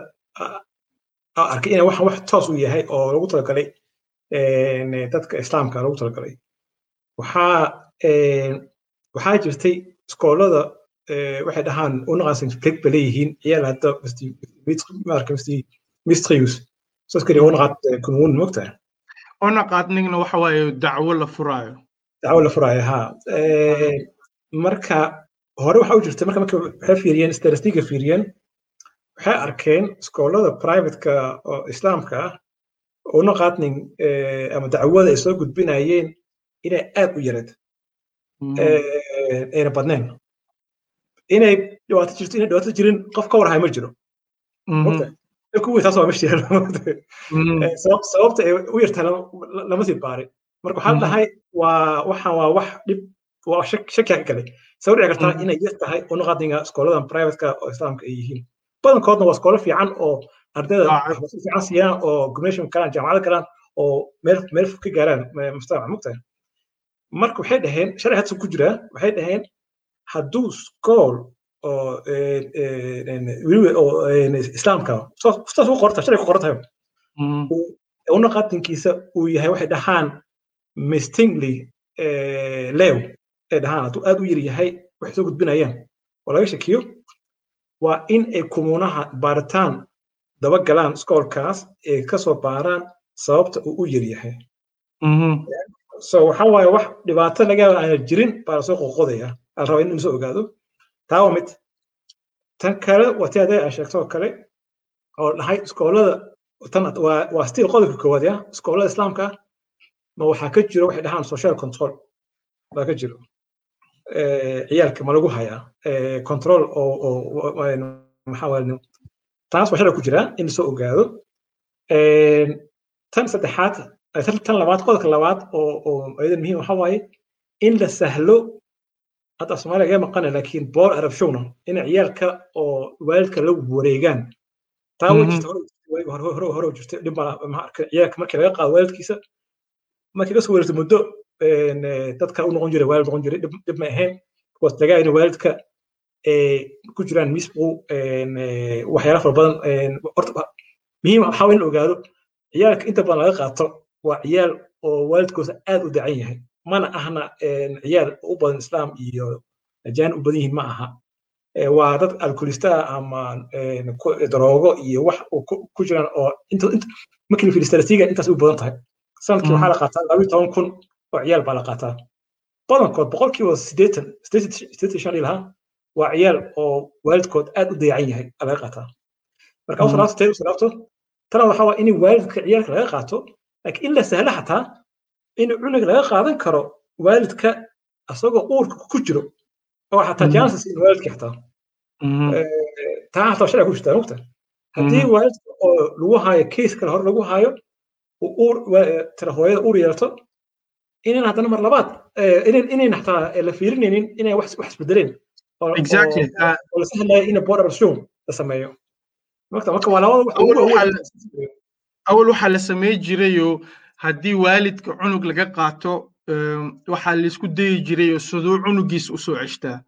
arkay inay waxan wax toos u yahay oo lagu talagalay dadka islaamka lagu talagalay. Waxaa waxaa jirtay iskoolada waxay dhahaan unaqaasan feg ba leeyihiin ciyaal hadda mistrius saskari unaqaad kunwun mogta unaqaadnigna waxa waaye dacwo la furaayo. Dacwo la furaayo ha. Marka hore waxa u jirta marka marka waxay fiiriyeen statistiga fiiriyeen waxay arkeen iskoolada privateka oo islaamka ah una qaadnin ama dacwada ay soo gudbinayeen inay aad u yareed ayna badnayn. Inay dhibaato jirto inay dhibaato jirin qof ka warhay ma jiro. Kuwii taas waa ma jiraan sababta ay u yartaa lama sii baarin marka waxaa dhahay waa waxaan waa wax dhib waa shakiya ka galay sabab dhici kartaa inay yar tahay una qaadninga iskooladan privateka oo islaamka ay yihiin badankoodna waa iskoolo fiican oo ardayda waxbarasho fiican siiyaan oo gumnasium galaan jaamacado galaan oo meel meel fog ka gaaraan mustaqbal mugtahay? Marka waxay dhaheen sharci hadda ku jiraa waxay dhaheen hadduu iskool oo weliba oo islaamka saas u qorta sharci ku qortahay una qaadinkiisa uu yahay waxay dhahaan mistingly lew ay dhahaan. Hadduu aad u yar yahay waxay soo gudbinayaan. Oo laga shakiyo waa in ay kumuunaha baaritaan daba galaan iskoolkaas ay ka soo baaraan sababta uu u yar yahay. So waxa waaye wax dhibaato laga yaaba aana jirin baa la soo qoqodaya rabaa in la soo ogaado. Taa waa mid. Tan kale waa tii adeeg aan sheegto oo kale oo dhahay iskoolada waa stiil qodobka koowaad ya? Iskoolada islaamka ma waxaa ka jiro waxay dhahaan social control. Baa ka jiro ciyaalka ma lagu hayaa control taas waa sharci ku jiraa in la soo ogaado tan saddexaad tan labaad qodobka labaad oo ayadan muhiim waxa waaye in la sahlo hadda soomaaliya gaa maqana laakiin boor arab showna ciyaalka oo waalidka la wareegaan taa way jirta hore hore hore jirta dhib ma arka ciyaalka markii laga qaado waalidkiisa markii ka soo wareegto muddo dadka u noqon jiray waalid noqon jiray dhib ma ahayn. Lagaa in waalidka ku jiraan misbu waxyaala fara badan muhiim waxaa in la ogaado? Ciyaalka inta badan laga qaato waa ciyaal oo waalidkooda aad u dacan yahay. Mana ahna ciyaal u badan islaam iyo ajaan u badan yihiin ma aha. Waa dad alkoolista ama daroogo iyo wax ku jiraan oo markii la fiiriyo intaas u badan tahay. Sanadkii waxaa la qaataa labayo toban kun oo ciyaal baa la qaataa badankood boqolkiiba siddeetan siddeetan shan ilaha waa ciyaal oo waalidkood aad u dayacan yahay laga qaataa marka u salaabto u salaabto tana waxaa waa in waalidka ciyaalka laga qaato laakiin in la sahlo xataa in cunug laga qaadan karo waalidka asagoo uurka ku jiro oo xataa jances in waalidka xataa taa xataa sharci ku jirtaa mugta haddii waalidka oo lagu haayo kale hore lagu haayo tira hooyada uur yeelto inan haddana mar labaad inayn xataa la fiirinaynin inay wax isbedeleen oo la sahlayo in border show la sameeyo marka waa labada awal waxaa la samey jirayoo haddii waalidka cunug laga qaato waxaa la isku dayi jirayoo siduu cunugiisa u soo ceshtaa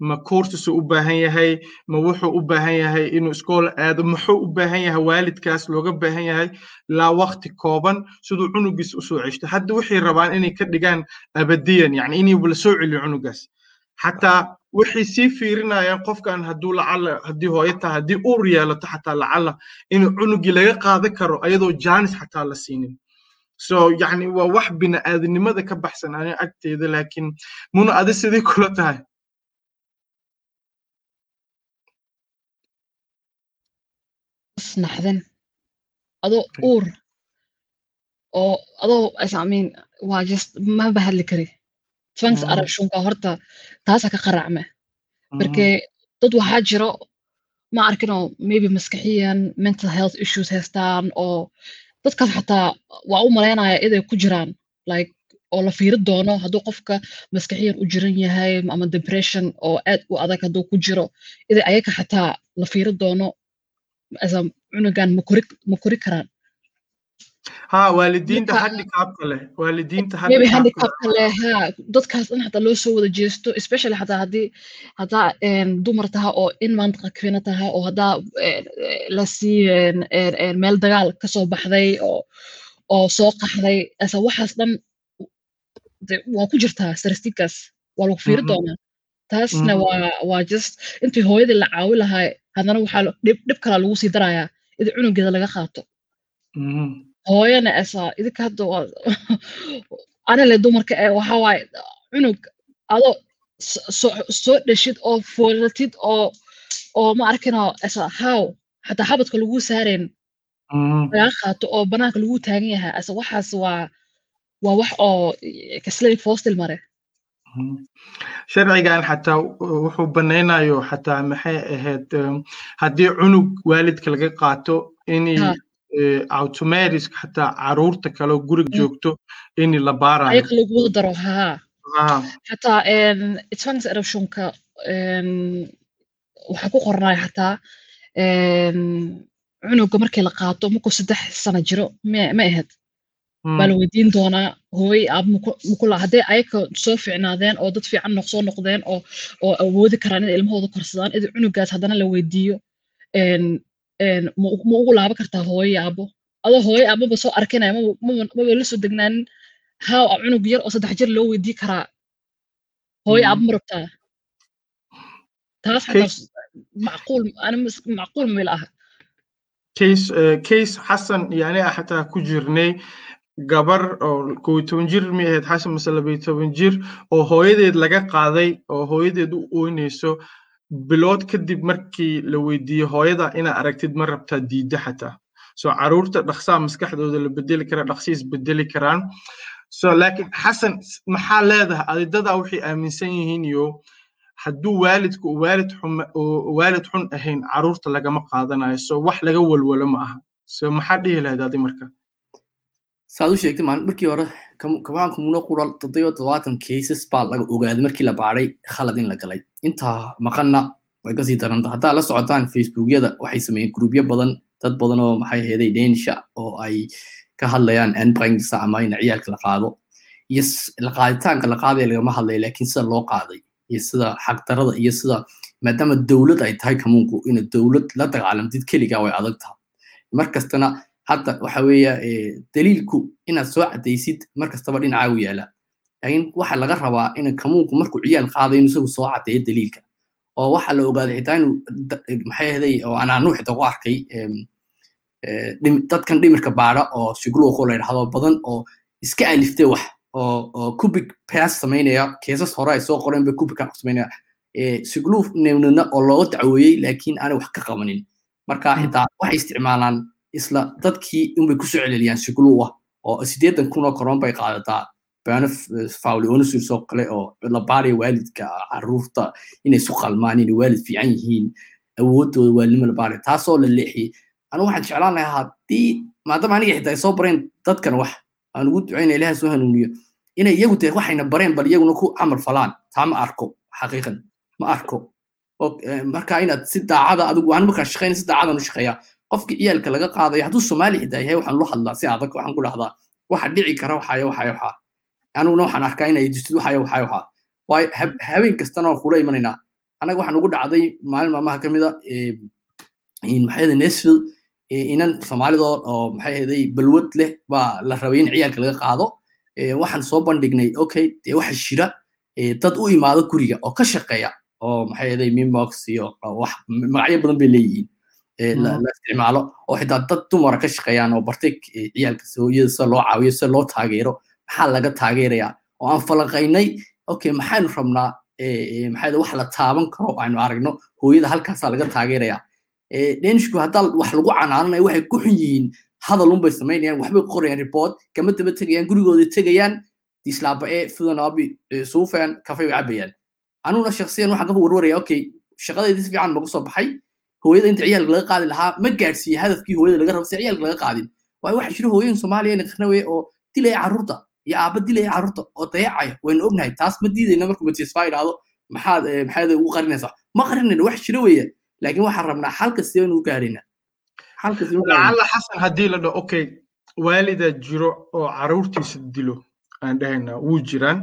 ma koortisuu u baahan yahay ma wuxuu u baahan yahay inuu iskool aado muxuu u baahan yahay waalidkaas looga baahan yahay? Laa wakti kooban siduu cunugiisa u soo ceshto. Hadda waxay rabaan inay ka dhigaan abadiyan yani inayba la celiyo cunugaas. Xataa waxay sii fiirinayaan qofkan hadduu lacala haddii hooyo tahay haddii uur yeelato xataa lacala inuu cunugii laga qaadan karo ayadoo jaanis xataa la siinin. So yani waa wax bini'aadanimada ka baxsan aniga agteeda laakiin muna adi sidii kula tahay naxdan adoo uur. Oo adoo is I mean waa just maba hadli kari. Twanks Mhm. arabshunka horta taasa ka qaracme marke dad waxaa jiro ma arkinoo maybe maskaxiyan mental health issues haystaan oo dadkaas xataa waa u malaynaya iday ku jiraan like oo la fiiri doono hadduu qofka maskaxiyan u jiran yahay ama depression oo aad u adag hadduu ku jiro iday ayaga xataa la fiiri doono cunugan ma kori karaan. Dadkaas dhan xataa loo soo wada jeesto especially xataa haddii haddaa een, dumar taha oo in mantaqa kafina taha oo een, la sii meel dagaal ka soo baxday oo oo soo qaxday. Ase waxaas dhan waa ku jirtaa statistikas waa lagu fiiri doonaa. Taasna waa just intii hooyadii la caawi lahaa haddana waxaa dhib kalaa lagu sii darayaa idi cunugeeda laga qaato Mhm. hooyana asa idinka hadda waa [LAUGHS] anile dumarka ee waxaa waaye cunug adoo so- so- soo dheshid oo foolatid oo oo ma arkino asa how xataa xabadka lagu saareen Mhm. lagaa qaato oo banaanka lagu taagan yahay asa waxaas waa waa wax oo kaslay foostil mare. Sharcigan xataa wuxuu banaynayo xataa maxay ahayd em, haddii cunug waalidka laga qaato inay Ha. eh, automatic xataa carruurta kale oo guriga Mm. joogto in la baarayo. Lagu daro Ah, xataa itfangs eruptionka waxaa ku qornay xataa cunuga markii la qaato markuu saddex sano jiro ma ahayd baa la weydiin doonaa hooy aab mukula hadday ayaka soo fiicnaadeen oo dad fiican soo noqdeen oo oo awoodi karaan in ilmahooda korsadaan idi cunugaas haddana la weydiiyo. Ma ugu laaban kartaa hooyo iyo aabo adoo hooyo aababa soo arkinaya maba la soo degnaanin how a cunug yar oo saddex jir loo weydii karaa. Hooyo Mhm. aabo ma rabtaa? Taas macquul mil ah case eh, xasan iyo aniga xataa ku jirnay gabar oo kow toban jir mi ahayd xasan mase laba iyo toban jir oo hooyadeed laga qaaday oo hooyadeed u ooynayso bilood kadib markii la weydiiyey hooyada inaa aragtid ma rabtaa diidda xataa. So carruurta dhaqsaa maskaxdooda la bedeli karaa dhaqsi isbedeli karaan. So laakiin xasan maxaa leedahay? Adidadaa waxay aaminsan yihiin iyo hadduu waalidku waalid xun ahayn carruurta lagama qaadanayo. So wax laga walwalo ma aha. So maxaa dhihi lahayd adi marka saad u sheegtay maalin markii hore kamaan kumuno qural toddoba todobaatan cases baa laga ogaaday markii la baaray khalad in la galay. Intaa maqanna way ka sii daranta. Haddaa la socotaan facebookyada waxay sameeyeen grubyo badan dad badan oo maxay aheeday densha oo ay ka hadlayaan anbringsa ama in ciyaalka la qaado. Iyo qaaditaanka la qaadaya lagama hadlaya laakiin sida loo qaaday iyo sida xagdarada iyo sida maadaama dowlad ay tahay kamuunku ina dowlad la dagaalamtid keligaa way adag tahay. Markastana hadda waxa weeya eh, daliilku inaad soo cadaysid markastaba dhinacaagu yaalla. Laakiin waxa laga rabaa in kamuunku markuu ciyaal qaadayo inuu isagu soo cadeeyo daliilka. Oo waxa la ogaaday xitaa inuu da- maxay ahaday oo aan anuu xitaa ku arkay eh, dadkan dhimirka baara oo shugluuqo la yidhahdo badan oo iska aliftay wax oo cubic pass samaynaya keesas hore ay soo qoreen bay pass samaynaya eh, shugluuf newnina oo looga dacweeyey laakiin aanay wax ka qabanin marka xitaa waxay isticmaalaan isla dadkii inbay ku soo celceliyaan shugluuq ah oo sideetan kun oo koron bay qaadataa. Baano fawli onusus oo kale oo waalidka carruurta inay isu qalmaan inay waalid fiican yihiin awoodooda waalidnimo la baaraya taasoo la leexiyey anu waxaan jeclaan lahaa haddii maadaama aniga xitaa soo bareen dadkan wax aan ugu ducayna ilaha soo hanuuniyo inay iyagu te waxayna bareen bal iyaguna ku camal falaan. Taa ma arko xaqiiqan ma arko. Eh, marka inaad si daacada adigu aan markaa shaqeyn si daacadan u shaqeeya qofka ciyaalka laga qaadayo hadduu soomaali xitaa yahay waxaan lu hadlaa si adag waxaan ku dhahdaa waxa dhici kara waxayo waxayo waxaa. Aniguna waxaan arkaa inay jirtid waxayo waxayo waxaa. Waayo hab- habeen kastana waan kula imanaynaa annaga waxaan ugu dhacday maalin maalmaha ka mid a eh, in maxay ahayd nesfield eh, inan soomaalida oo- maxay ahaday balwad leh baa la rabay in ciyaalka laga qaado. Eh, waxaan soo bandhignay okay dee waxa jira dad u imaado guriga oo ka shaqeeya oo maxay ahaday mimox iyo wax magacyo badan bay leeyihiin. La isticmaalo oo xitaa dad dumara ka shaqeeyaan oo bartay ciyaalka hooyada sida loo caawiyo sida loo taageero maxaa laga taageerayaa oo aan falanqaynay okay maxaynu rabnaa ahayd wax la taaban karo aynu aragno hooyada halkaasaa laga taageerayaa dhenishku haddaa wax lagu canaananayo waxay ku xun yihiin hadal unbay samaynayaan waxbay qorayaan report kama daba tegayaan gurigooda tegayaan dislaaba ee fudanaabi suufan kafay bay cabayaan anuguna shaksiyan waxaan ka warwaraya okay shaqadeydii si fiican magu soo baxay hooyada inta ciyaalka laga qaadi lahaa ma gaadhsiiye hadafkii hooyada laga rabo si ciyaalka laga qaadin waayo waxaa jira hooyooyin soomaaliya ina qarnaweye oo dilaya carruurta iyo aaba dilaya carruurta oo dayacaya waynu ognahay taas ma diidayna markuu matisfa idhaahdo maxaad maxaad ugu qarinaysaa ma qarinayna wax jira weeye laakiin waxaan rabnaa xalka sideen ugu gaarayna xalka sideen lacalla xasan haddii la dhaho okay waalida jiro oo carruurtiisa dilo aan dhahaynaa wuu jiraan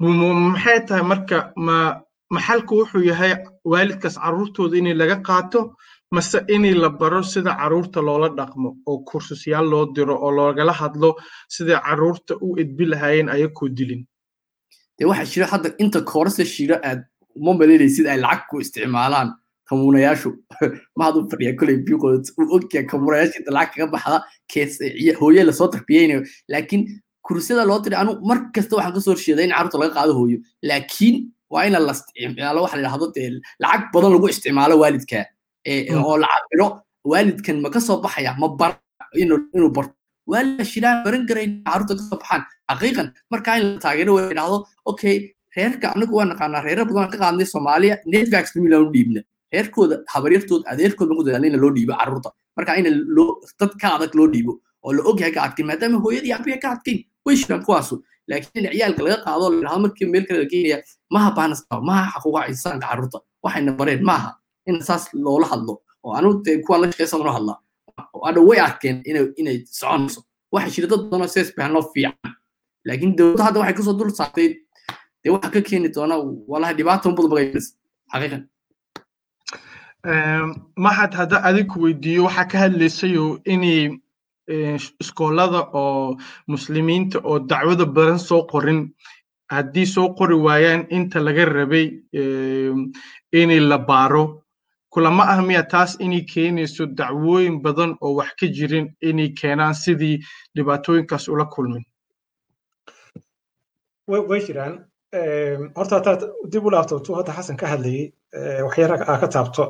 maxay tahay marka ma maxalku wuxuu yahay waalidkaas carruurtooda in laga qaato mase in la baro sida carruurta loola dhaqmo oo kursusyaal loo diro oo loogala hadlo sida carruurta u edbi lahaayeen ayakoo dilin. Dee waxaa jira hadda inta koorasa shiro aad uma malaynaysid ay lacag ku isticmaalaan kamuunayaashu. Mahad u fadhiya koley biiqood uu ogyahay kamuunayaasha inta lacag kaga baxda kees hooye la soo tarbiyeynayo laakiin kursiyada loo diray anu mar kasta waxaan ka soo horsheedaa in carruurta laga qaado hooyo. Laakiin waa in la isticmaalo waxa la yidhahdo dee lacag badan lagu isticmaalo waalidka. Oo la cabiro waalidkan ma ka soo baxaya ma bar inuu barto. Waalidka shiraan baran karayn carruurta ka soo baxaan. Xaqiiqan markaa in la taageero waa yidhahdo okay reerka anagu waa naqaanaa reera badan ka qaadnay soomaaliya netvax family u dhiibna. Reerkooda habaryartood adeerkood lagu dadaala in loo dhiibo carruurta marka in dad ka adag loo dhiibo oo la ogyahay ka adkayn maadaama hooyadii abiya ka adkayn way shiraan kuwaasu laakiin in ciyaalka laga qaado la yidhahdo markii meel kale la maha baanastaa maha xaquuqa insaanka carruurta waxayna bareen maaha in saas loola hadlo oo anu dee kuwa la shaqeysan ula hadlaa adha way arkeen inay soconayso waxa jira dad badanoo sees bahanoo fiican laakiin dowladda hadda waxay ka soo dul saartay dee waxa ka keeni doona walahi dhibaata unbadu magayas xaqiiqan maxad hadda adigu weydiiyo waxaa ka hadlaysayo inay iskoolada oo muslimiinta oo dacwada badan soo qorin. Haddii soo qori waayaan inta laga rabay inay la baaro. Kulama ah miya taas inay keenayso dacwooyin badan oo wax ka jirin inay keenaan sidii dhibaatooyinkaas ula kulmin. Way jiraan. Horta hataad dib u laabto tuu hadda xasan ka hadlayey waxyar aa ka taabto.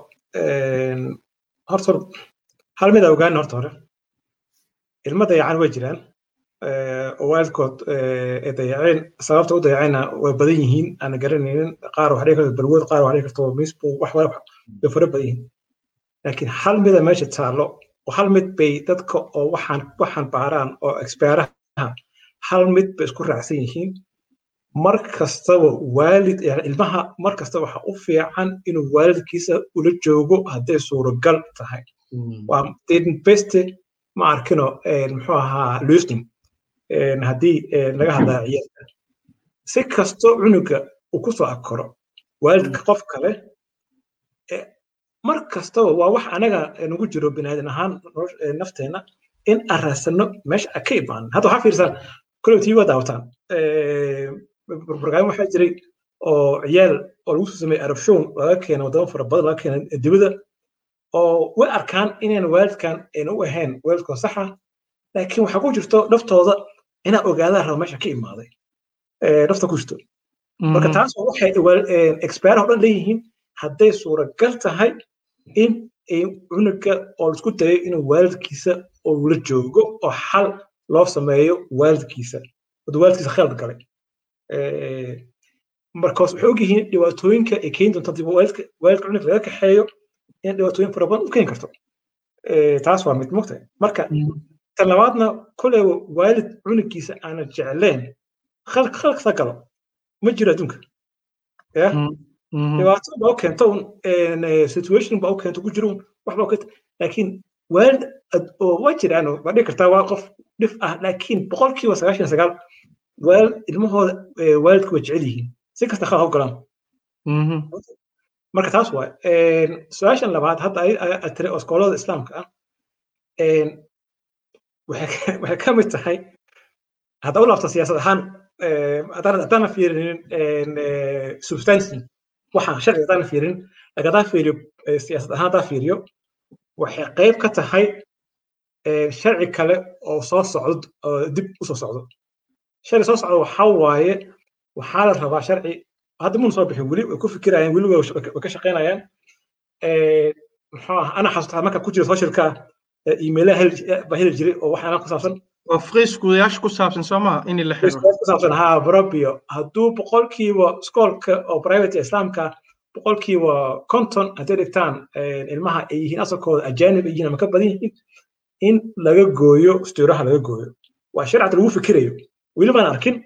Horta hal mid aa ogaana horta hore ilmo dayacan way jiraan oo waalidkood dayaceen. Sababta u dayaceenna way badan yihiin aana garanaynin. Qaar wax dhihi karto balwood qaar wax dhihi karto misbu wax way fara badan yihiin. Laakiin hal mida meesha taallo oo hal mid bay dadka oo waxaan waxaan baaraan oo expeeraha hal mid bay isku raacsan yihiin. Mar kastaba waalid ilmaha mar kasta waxa u fiican inuu waalidkiisa ula joogo hadday suuragal tahay. Waa beste ma arkino muxuu ahaa lusning haddii laga hadlaa ciyaalka si kasto cunuga uu ku soo akoro waalidka qof kale mar kastaba waa wax anaga nagu jiro binaadan ahaan nafteenna in aan raasano meesha ka imaanin hadda waxaa fiirsan koley tii waa daawataan. Barnaamij waxaa jiray oo ciyaal oo lagu soo sameeyey arabshown laga keena wadamo fara badan laga keena dibada oo way arkaan inaan waalidkan u ahayn waalidkoo saxa laakiin waxaa ku jirto naftooda inaa ogaadaan raba meesha ka imaaday. Nafta ku jirto. Marka taas waxay expeeraha o dhan leeyihiin hadday suuragal tahay in cunuga oo la isku dayo inuu waalidkiisa oo la joogo oo xal loo sameeyo waalidkiisa wada waalidkiisa khalad galay. Markaas waxay ogyihiin dhibaatooyinka ay keeni haddii waalidka waalidka cunuga laga kaxeeyo in dhibaatooyin fara badan u keeni karto taas waa mid mogtahay marka tan labaadna koley waalid cunugiisa aanan jecleen khalq khalqsa galo ma jiro adduunka ya? Dhibaato baa u keento un situation baa u keento ku jiro wax baa u keento laakiin waalid oo waa jiraan waa dhihi kartaa waa qof dhif ah laakiin boqolkiiba sagaashan sagaal waalid ilmahooda waalidku way jecel yihiin si kasta khalaq u galaan marka taas waay su'aashan labaad hadda aad tiri oo iskoolada islaamka ah [LAUGHS] waxay ka mid tahay hadda u laabta siyaasad ahaan haddaana fiirinin substancy waxaan sharci haddaana fiirinin laakiin haddaan fiiriyo siyaasad ahaan haddaan fiiriyo waxay qayb ka tahay sharci kale oo soo socdo oo dib u soo socdo. Sharci soo socdo waxaa waaye waxaa la rabaa sharci hadda mun soo bixin weli way ku fikirayaan weli way ka shaqaynayaan. Muxuu ah ana xasuustaa marka ku jira socialka iimaylaha baa heli jiray oo waxyaalaha ku saabsan. Waa friiskudayaasha ku saabsan soo maha in la xiro? Ku saabsan haa barobio hadduu boqolkiiba iskoolka oo private islaamka boqolkiiba konton hadday dhigtaan ilmaha ay yihiin asalkooda ajaanib ay yihiin ama ka badan yihiin in laga gooyo istuuraha laga gooyo. Waa sharcata lagu fikirayo. Weli baan arkin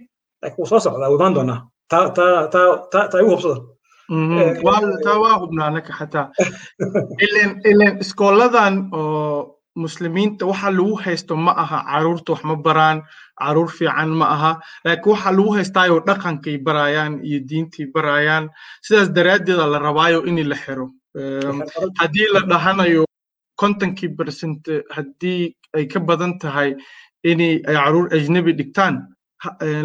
laakiin wuu soo socdaa wuu imaan doonaa taa taa taa taa taa igu hubsada. Taa waa hubnaa anaka xataa. [LAUGHS] Ilen iskooladan oo muslimiinta waxa lagu haysto ma aha carruurta wax ma baraan carruur fiican ma aha. Laakiin waxa lagu haystaayoo dhaqankay barayaan iyo diintii barayaan. Sidaas daraaddeeda la rabaayo in la xiro. Haddii la dhahanayo kontonkii percent haddii ay ka badan tahay in ay carruur ajnabi dhigtaan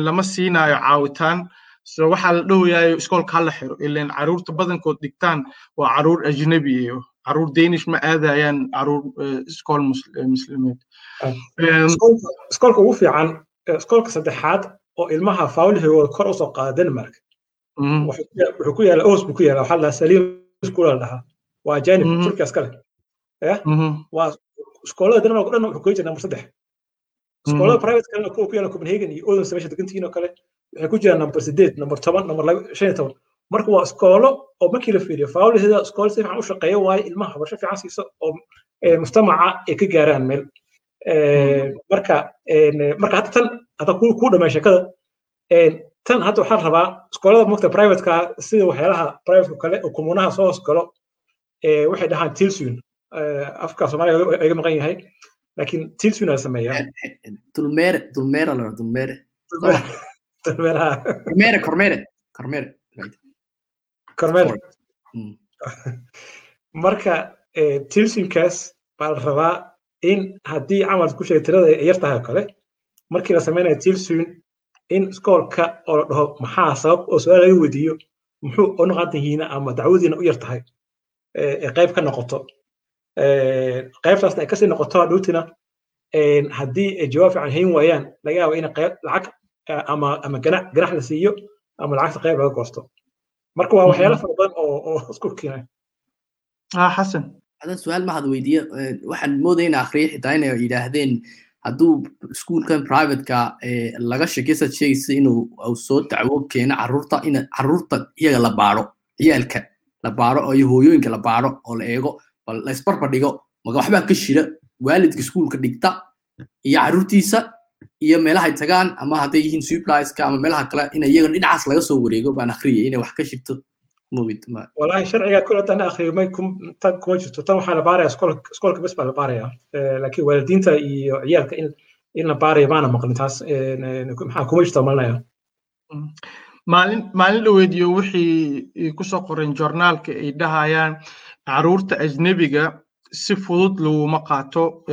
lama siinayo caawitaan so waxaa la dhowayayo iskoolka hala xiro ilan carruurta badankood dhigtaan waa carruur ajnabi iyo carruur danish ma aadayaan carruur iskool muslimiin iskoolka ugu fiican iskoolka saddexaad oo ilmaha faawlihigooda kor u soo qaada denmark. Wuxuu ku yaalla os buu ku yaalla waxaa la saliim school la dhahaa. Waa ajanib turkiya iskale waa iskoolada denmark o dhan wuxuu kuga jira number saddex. Iskoolada private kalena kuwa ku yaalla copenhagen iyo odense meesha degantihiin oo kale waxay ku jiraan number sideed number toban number shan iyo toban. Marka waa iskoolo oo markii la fiiriyo faawlihida iskoolo si fiican u shaqeeya waaye ilmaha waxbarasho fiican siiso oo mujtamaca ay ka gaaraan meel. Marka marka hadda tan hadda ku dhammaan sheekada tan hadda waxaan rabaa iskoolada mugta privateka sida waxyaalaha privateka kale oo kumuunaha soo hoos galo waxay dhahaan tilsun afka soomaaliga iga maqan yahay laakiin tilsun aa sameeyaa dulmeere dulmeera la dulmeere kormeere kormeere kormeere kormeer marka tilsunkaas baa la rabaa in haddii camal ku sheegay tirada ay yar tahay kale markii la samaynayo tilsun in iskoolka oo la dhaho maxaa sabab oo su'aal laga weydiiyo muxuu u noqontahiina ama dacwadiina u yar tahay ee qayb ka noqoto qaybtaasna ay ka sii noqoto hadhowtina haddii ay jawaab fiican hayn waayaan laga yaabo in qayb lacag ama ama ganax ganax la siiyo ama lacagta qayb laga goosto. Marka waa waxyaalo fara badan oo oo [LAUGHS] isku keenay. Xasan. Hadan su'aal mahad weydiiye waxaan moodaya in akhriya xitaa inay yidhaahdeen hadduu iskuolkan privateka laga sheekaysaad sheegaysa inuu soo dacwo keeno carruurta in carruurta iyaga la baaro ciyaalka la baaro oo iyo hooyooyinka la baaro oo la eego bal la isbarbar dhigo maga waxbaa ka shira waalidka iskuolka dhigta iyo carruurtiisa iyo meelahay tagaan ama hadday yihiin supliska ama meelaha kale ina iyagana dhinacaas laga soo wareego baan akriyay inay wax ka shirto. Walahi sharciga kuladana akhriyomay tan kuma jirto. Tan waxaa la baaraya iskoolka bes baa la baaraya eh, laakiin waalidiinta iyo ciyaalka in la baarayo maana maqlin taas eh, maxaa kuma jirta malinaya mm. maalin maalin dhaweediyo wixii ku soo qoren jornaalka ay dhahayaan carruurta ajnebiga si fudud laguma qaato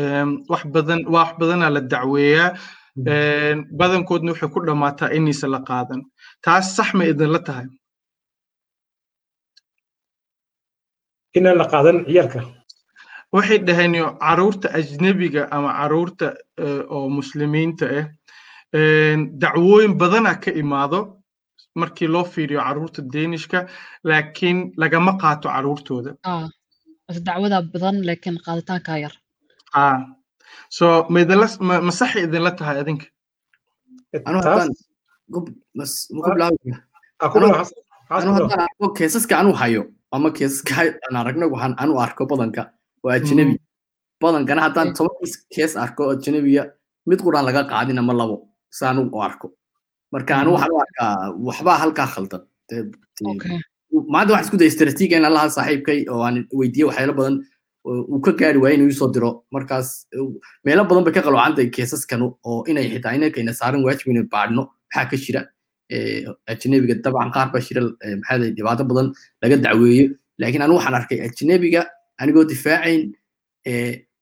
wax badan wax badana la dacweeyaa badankoodna waxay ku dhammaataa inaysan la qaadan. Taas sax ma idinla tahay. Inaan la qaadan ciyaalka waxay dhaheen carruurta ajnebiga ama carruurta oo muslimiinta ah dacwooyin badana ka imaado markii loo fiiriyo carruurta deenishka laakiin lagama qaato caruurtooda. Dacwada badan laakiin qaaditaanka yar so ma saxi idinla tahay adinka keesaska anu hayo? Ama keesaska aan waxaan anu arko badanka waa ajnabi badankana haddaan toban kees arko ajnabiga mid quraan laga qaadin ama labo saanu u arko. Marka anu waxaan u arkaa waxbaa halkaa khaldan maanta waxaan isku daya istaraatiiga in allaha saaxiibkay oo aan weydiiye waxyaalo badan uu ka gaari waaya inuu isoo diro. Markaas meelo badan bay ka qaloocantahay keesaskanu oo inay xitaa inankayna saaran waajib inay baadhno. Maxaa ka jira? Ajnabiga dabcan qaar baa jira maxaa dhibaato badan laga dacweeyo. Laakiin anu waxaan arkay ajnabiga anigoo difaacayn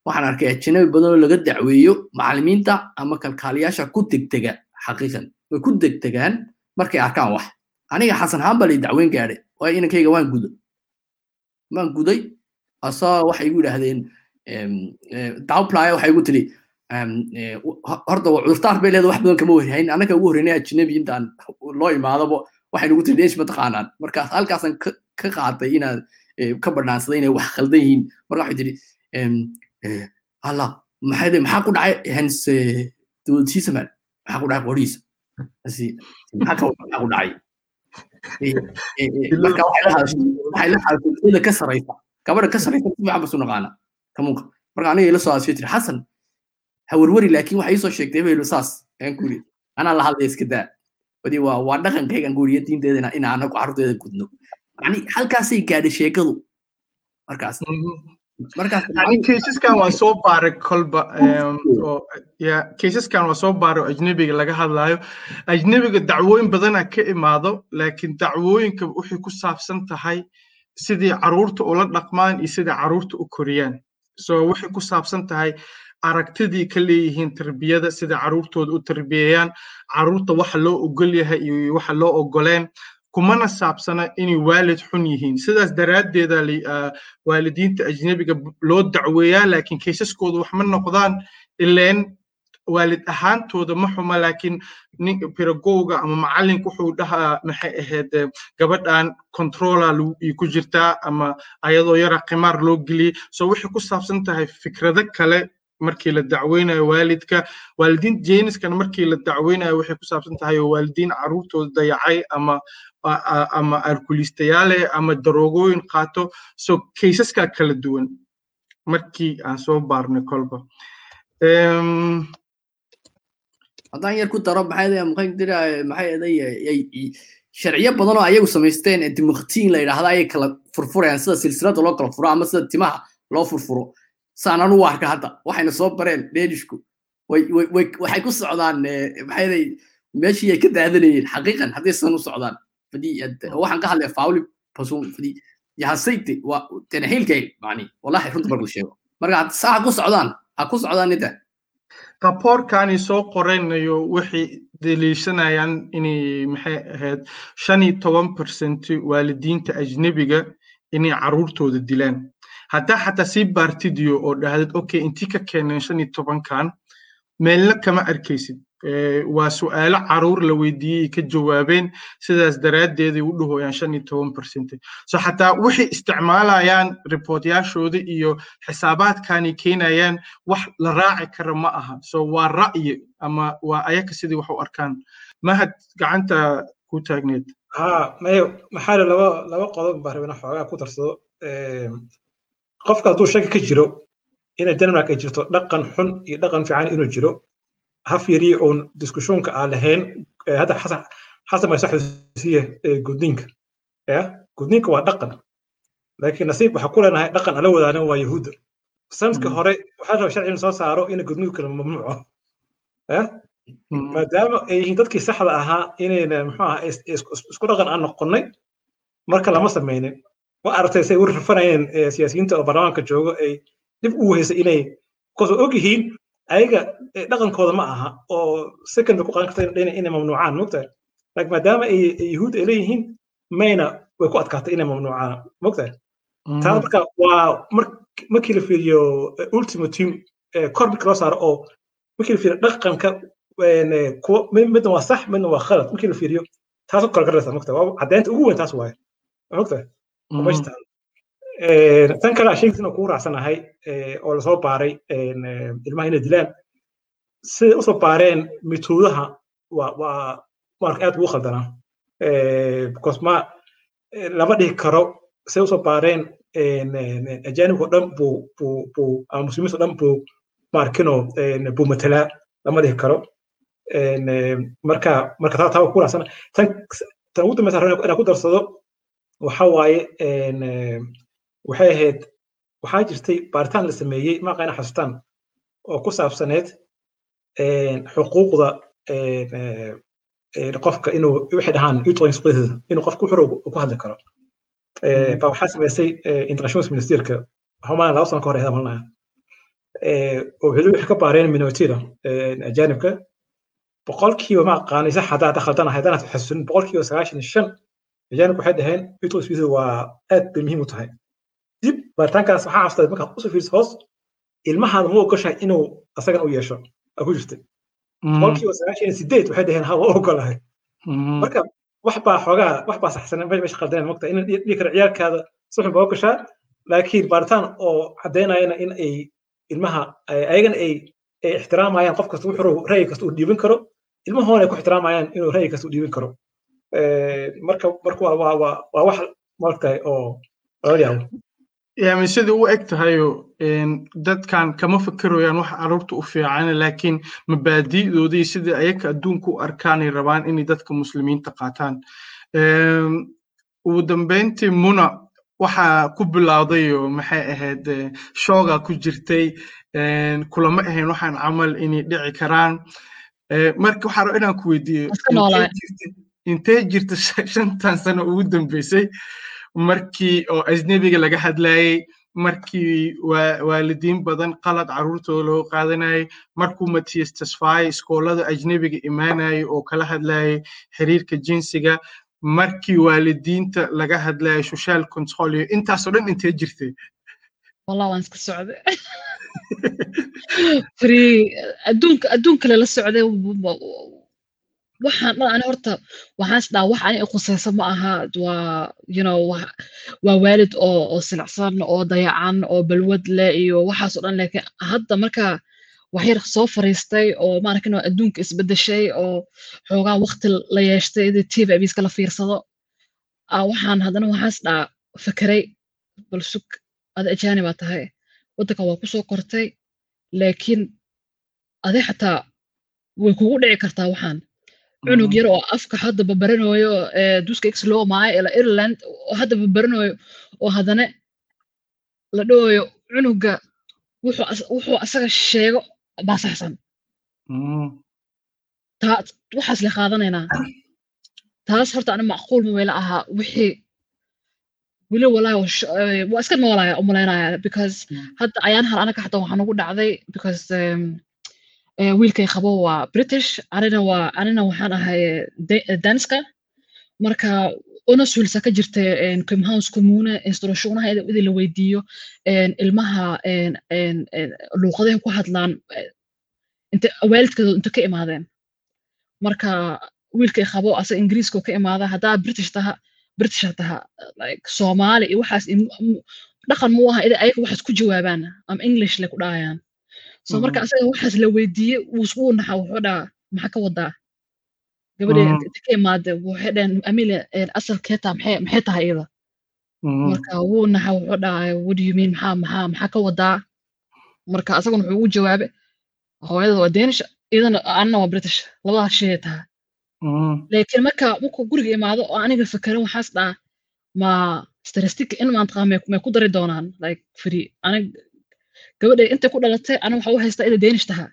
waxaan arkay ajnabi badan laga dacweeyo macallimiinta ama kalkaaliyaasha ku degdega xaqiiqan. Way ku degdegaan markay arkaan wax. Aniga xasan haan baa lay dacweyn gaadhay waayo inankayga waan gudo. Waan guday asaa waxay igu yidhaahdeen dawplaya waxay igu tiri horta cudurtaar bay leeda wax badan kama warhayn annaka ugu horreynay ajnabi intaan loo imaadaba waxay nagu tiri deesh mataqaanaan markaas halkaasan ka qaatay inaad ka badhaansaday inay wax khaldan yihiin marka waxay tiri alla maxay maxaa ku dhacay? Hans dowladsiisaman maxaa ku dhacay qoriisa asi maxaa ku dhacay? Marka waxay la hadashay waxay la hadashay ka saraysa gabadha ka saraysa si fiican basu naqaana. Kamuunka marka aniga ila soo tiri xasan ha werweri laakiin waxay soo sheegtay hebelo saas. Aan ku yiri anaa la hadlaya iska daa. Wadi waa waa dhaqankaygan guuriya diinteeda in anagu carruurteeda gudno. Yani halkaasay gaadhay sheekadu. Markaas. Kaysaskan waa soo baaray kolba ya kaysaskan waa soo baaray oo ajnebiga laga hadlayo ajnebiga dacwooyin badana ka imaado laakiin dacwooyinka waxay ku saabsan tahay sidii carruurta ula dhaqmaan iyo sidii carruurta u koriyaan. So waxay ku saabsan tahay aragtidii ka leeyihiin tarbiyada sida carruurtooda u tarbiyeeyaan carruurta waxa loo ogol yahay iyo waxa loo ogoleen kumana saabsana inay waalid xun yihiin. Sidaas daraaddeeda waalidiinta ajnebiga loo dacweeyaa laakiin kaysaskooda wax ma noqdaan ileen waalid ahaantooda ma xuma laakiin piragowga ama macallinka wuxuu dhahaa maxay ahayd gabadhan controla ku jirtaa ama ayadoo yara qimaar loo geliyey so waxay ku saabsan tahay fikrado kale markii la dacweynayo waalidka. Waalidiin jeeniskana markii la dacweynayo waxay ku saabsan tahay waalidiin carruurtooda dayacay ama ama alkulistayaale ama daroogooyin qaato. So kaysaskaa kala duwan markii aan soo baarnay kolba haddaan yar ku daro maxay maxay dira maxay eday sharciyo badan oo ayagu samaysteen ee dimuqtiin la yidhaahda ayay kala furfurayaan sida silsilada loo kala furo ama sida timaha loo furfuro. Saan anu arka hadda waxayna soo bareen deenishku waxay ku socdaan maxay meeshii ay ka daadanayeen xaqiiqan hadday san u socdaan waxaan ka hadlaya fauli fadii yahasayte waa mani wallahi runta marka la sheego. Marka saa ha ku socdaan ha ku socdaan nida raboorkani soo qoraynayo waxay daliishanayaan inay maxay ahayd shan iyo toban percent waalidiinta ajnebiga inay carruurtooda dilaan. Haddaa xataa sii baartidiyo oo dhahdid okay intii ka keeneen shan iyo tobankan meelna kama arkaysid waa su'aalo carruur la weydiiyey ka jawaabeen. Sidaas daraaddeeday u dhahoyaan shan iyo toban percent so xataa waxay isticmaalayaan riboortyaashooda iyo xisaabaadkanay keenayaan wax la raaci kara ma aha. So waa ra'yi ama waa ayaka sidii wax u arkaan. Mahad gacanta ku taagneed. Ha mayo maxaa laba laba qodob baa rabina xoogaa ku darsado. Qofka hadduu shaki ka jiro inay denmark ay jirto dhaqan xun iyo dhaqan fiican inuu jiro ha fiiriye oon diskushonka aan lahayn hadda xasan xasan baa saxusiye gudniinka. Ya gudniinka waa dhaqan. Laakiin nasiib waxaa ku leenahay dhaqan ala wadaanan waa yahuudda sanadka hore waxaa raba sharcigan soo saaro in gudniinku kala mamnuuco. Ya maadaama ay yihiin dadkii saxda ahaa inayna muxuu aha isku dhaqan aan noqonnay marka lama samaynin. Ma aragtay say u rafanayeen siyaasiyiinta oo baarlamaanka joogo ay dib u weheysa inay ka soo og yihiin ayaga dhaqankooda ma aha oo second bay ku qadan karta inay mamnuucaan mogtahay laakiin maadaama ay yahuud ay leeyihiin mayna way ku adkaatay inay mamnuucaan mogtahay taas marka waa markii la fiiriyo ultimate team kor markii loo saaro oo markii la fiiriyo dhaqanka midna waa sax midna waa khalad markii la fiiriyo taas u kala garaysa mogtahay waa ugu weyn taas waaye mogtahay tan kale sheegtiina kugu raacsanahay oo la soo baaray ilmaha inay dilaan siday u soo baareen mituudaha marka aad ugu khaldanaa. Because ma lama dhihi karo siday u soo baareen ajaanibka o dhan buu ama muslimiinta o dhan buu maarkino buu matelaa lama dhihi karo. Marka marka taa ku tan ugu dambeysa inaan ku darsado waxa waaye waxay ahayd waxaa jirtay baaritaan la sameeyey maaqayna xasuustaan oo ku saabsaneed xuquuqda qofka inuu waxay dhahaan inuu qofku xuro ku hadli karo. Ba waxaa sameysay international ministerka xumaan laba sano ka hor ayada malnaya oo weli waxay ka baareen minoritida ajaanibka boqolkiiba ma aqaanay sax haddaa hadda khaldanahay haddaan xasuusin boqolkiiba sagaashan shan ajaanibku waxay dhaheen spaces waa aad bay muhiim u tahay dib baaritaankaas waxaa cabsaday markaad u soo fiiriso hoos ilmahaada ma ogoshahay inuu asagan u yeesho. Aa ku jirtay. Boqolkiiba sagaashan iyo sideed waxay dhaheen ha waa ogolahay. Marka wax baa xoogaa wax baa saxsanen meesha mogta in dhihi kara ciyaalkaada si xun baa ogoshaa laakiin baaritaan oo caddaynayana in ay ilmaha ayagana ay ay ixtiraamayaan qof kasta wuxuu ra'yi kasta uu dhiibin karo. Ilmahoona ay ku ixtiraamayaan inuu ra'yi kasta u dhiibin karo. Marka marka waa waa waa wax maragtay oo laga yaabo yani sidai u eg tahayo dadkan kama fekerayaan wax carruurta u fiican laakiin mabaadi'doodii sidai ayaka adduunka u arkaanay rabaan inay dadka muslimiinta qaataan. Ugu dambeyntii muna waxaa ku bilowdayo maxay ahayd shooga ku jirtay kulama ahayn waxaan camal inay dhici karaan. Marka waxaa raba inaan ku weydiiyo intee jirta [LAUGHS] shantan sano ugu dambeysay markii oo ajnebiga laga hadlayey markii waalidiin badan qalad carruurtooda loo qaadanayay markuu matias tasfaye iskoolada ajnebiga imaanayay oo kala hadlayay xiriirka jinsiga markii waalidiinta laga hadlayay social controlio intaasoo dhan intee jirtay wallah waan [LAUGHS] adduunka adduun kale waxaan dhan ani horta waxaan isdhaa wax ani khusaysa ma aha. Waa you waa waalid oo oo silicsan oo dayacan oo balwad leh iyo waxaasoo dhan laakiin hadda marka wax yar soo fariistay oo maarkin adduunka isbedeshay oo xoogaa waqti la yeeshtay idii tv abiiska la fiirsado waxaan haddana waxaan isdhaa fakeray bal sug ada ajaani baa tahay. Waddanka waa ku soo kortay laakiin adi xataa way kugu dhici kartaa waxaan cunug yar oo afka hadda babaranayo duska x loo maayo ila ireland oo hadda babaranayo oo haddana la dhawayo cunuga wuxuu asaga sheego baa saxsan. Waxaas le qaadanaynaa. Taas horta ani macquul ma weyla ahaa. Wixii weli walaahi waa iska noolaya u malaynaya because hadda ayaan hal anaga xataa waxaa nagu dhacday because wiilkay qabo waa british anina waa anina waxaan ahay danska. Marka onasulsa ka jirta comhouse commune instructionaha idin la weydiiyo ilmaha luuqadaha ku hadlaan waalidkooda inta ka imaadeen. Marka wiilkay qabo asa ingiriiska ka imaada haddaa british taha british taha like soomaali waxaas dhaqan mu aha ayaga waxaas ku jawaabaan ama english le ku dhahayaan so marka asaga waxaas la weydiiyey wuu naxa wuxuu dhaa maxaa ka wadaa gabadhe inta ka imaade waxay dhaheen amile asalkeeta maxay tahay iyada? Marka wuu naxa wuxuu dhahay what do you mean? Maxaa maxaa maxaa ka wadaa marka asaguna wuxuu ugu jawaabe hooyada waa danish iyadana anna waa british labadaas shay tahay. Laakiin marka markuu guriga imaado oo aniga fekeran waxaas dhaa ma statistic in maantaqaa may ku dari doonaan? Like free anig gabadha intay ku dhalatay ana waxa u haystaa ina danish taha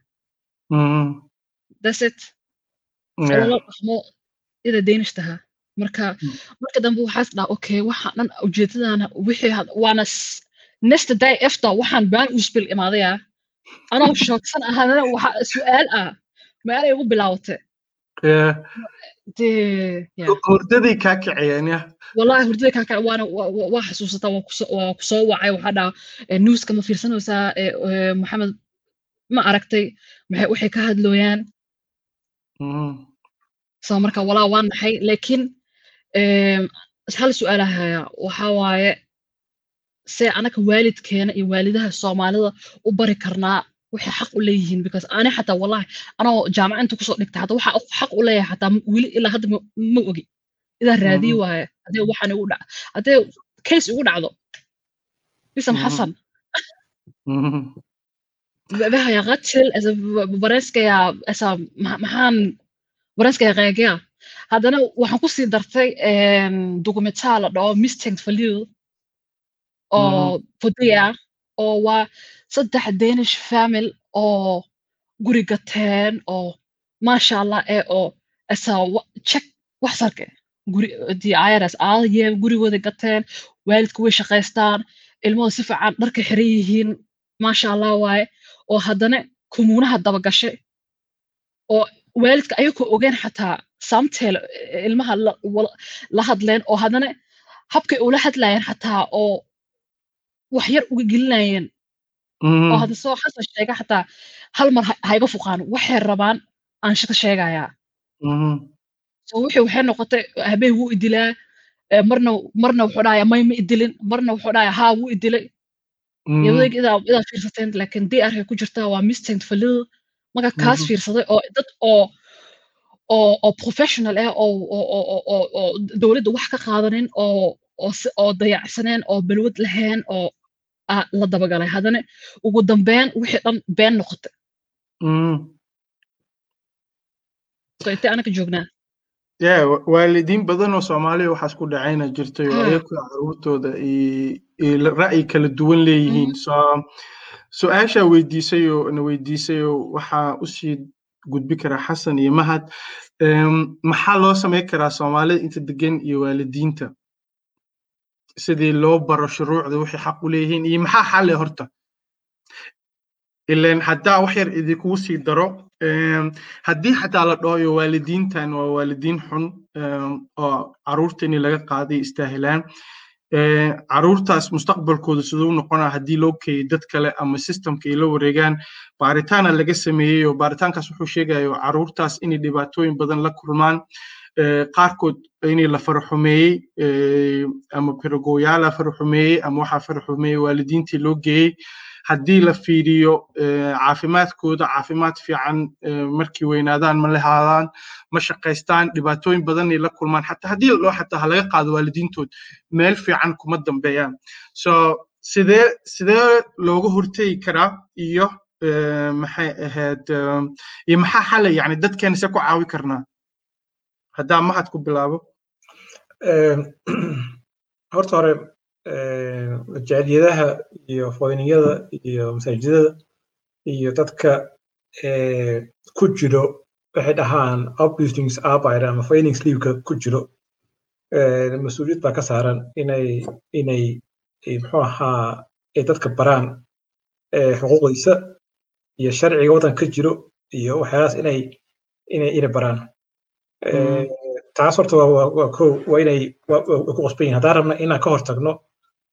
that's it. Lala dhaqmo ida danish taha marka marka dambe waxaas dhaa okay waxa dhan ujeedadana wixii waana next day after waxaan baan usbil imaadaya. Anoo [LAUGHS] shoogsan ahadana waxa su'aal ah. Maalay ugu bilaawatay hurdadii kaa ya wallahi hurdadii kaa kicay waana waa xasuusataa waa ku soo wacay. Waxaa dhaa newska ma fiirsanaysaa maxamed ma aragtay waxay ka hadlooyaan? So marka walaa waa naxay laakiin hal su'aalahaya waxaa waaye see anaka waalidkeena iyo waalidaha soomaalida u bari karnaa waxay xaq u leeyihiin because ani xataa wallahi anoo jaamacinta ku soo dhigta hata waxa xaq u leeyahay xataa weli ilaa hadda ma ogi. Idaa raadiyi waaye haddee waxaan igu dhac haddee case igu dhacdo. Xasan. Qatil bareeskaya asa maxaan bareeskaya qeegaya haddana waxaan ku sii dartay documentaa la dhaho oo oo waa saddex danish famil oo guri gateen oo maasha allah ee oo check wax sarke irs aadaye gurigooda gateen waalidka way shaqaystaan ilmahooda si fiican dharka xiran yihiin maasha allah waaye oo haddana kumuunaha dabagashay oo waalidka ayagoo ogeen xataa samteel ilmaha la hadleen oo haddana habkay ula hadlayeen xataa oo wax yar uga gelinayeen oo hadda soo xasan sheega xataa hal mar hayga fuqaan waxay rabaan aan shaka sheegayaa so wixii waxay noqotay habeen wuu idilaa marna marna wuxuu dhahaya may ma idilin marna wuxuu dhahaya haa wuu idilay. Mm, iyadoo idaa idaa fiirsateen laakiin dr ay ku jirtaa waa mistent falida marka kaas fiirsaday oo dad oo oo oo professional ah oo oo oo dowladda wax ka qaadanin oo oo oo dayacsaneen oo balwad lahayn oo la dabagalay haddana ugu dambeyn wixii dhan been noqotay mm. so intee anaka joognaa Yeah, wa- waalidiin badan oo Soomaaliya waxaas ku dhacayna jirtay oo i- i- la- ra'yi kala duwan leeyihiin. So su'aasha weydiisay oo na weydiisay oo waxaa u sii gudbi karaa Xasan iyo Mahad. Em, maxaa loo samayn karaa Soomaalida inta degan iyo waalidiinta sidii loo baro shuruucda wixii xaq u leeyihiin iyo maxaa xal eh horta? Ileen haddaa wax yar idinkugu sii daro haddii xataa la dhahoyo waalidiintan waa waalidiin xun oo carruurta laga qaaday istaahilaan carruurtaas mustaqbalkooda siduu noqonaa haddii loo keeyo dad kale ama systemka ay la wareegaan baaritaana laga sameeyey oo baaritaankaas wuxuu sheegayo carruurtaas inay dhibaatooyin badan la kulmaan qaarkood inay la faraxumeeyey eh, ama pedagoyaala faraxumeeyey ama waxaa faraxumeeyey waalidiintii loo geeyey. Haddii la fiiriyo eh, caafimaadkooda caafimaad fiican eh, markay weynaadaan ma lahaadaan ma shaqaystaan dhibaatooyin badanay la kulmaan. Xataa haddii la dhaho xataa ha qaado waalidiintood meel fiican kuma dambeeyaan. So sidee sidee looga hortegi karaa iyo eh, maxay ahayd eh, iyo maxaa xalay? Yani dadkeena se ku caawi karnaa haddaa mahad ku bilaabo. Een, [CLEARS THROAT] horta hore jaaliyadaha iyo foyniyada iyo masaajidada iyo dadka eh, ku jiro waxay dhahaan upbuildings arbiter ama foyning sleepka ku jiro. Mas'uuliyad baa ka saaran inay inay eh, muxuu ahaa ay dadka baraan eh, xuquuqdiisa iyo sharciga waddanka ka jiro iyo waxyaalahaas inay inay baraan taas horta waa waa waa inay ku haddaan rabna inaan ka hortagno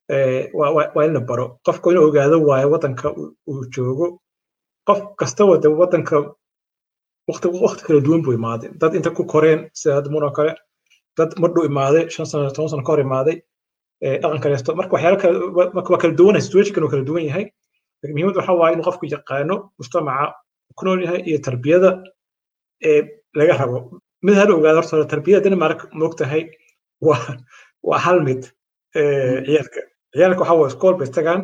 eh, waa in la baro. Qofka inuu ogaado waayo waddanka uu joogo qof kastaba de waddanka waqti kala duwan buu imaaday. Dad inta ku koreen sida hadda kale dad mardhow imaaday shan sano toban sano ka hor imaaday eh, dhaqan kaleesto marka waxyaalo kale wa- marka waa kala duwanay situationkan uu kala duwan yahay. Muhiimadda waxaa waaye inuu qofku yaqaano mujtamaca ku nool yahay iyo tarbiyada ee laga rabo mid hal ogaado horta hore tarbiyada denmark moogtahay waa hal mid eh, ciyaalka. Ciyaalka waxaa waa iskool bay tagaan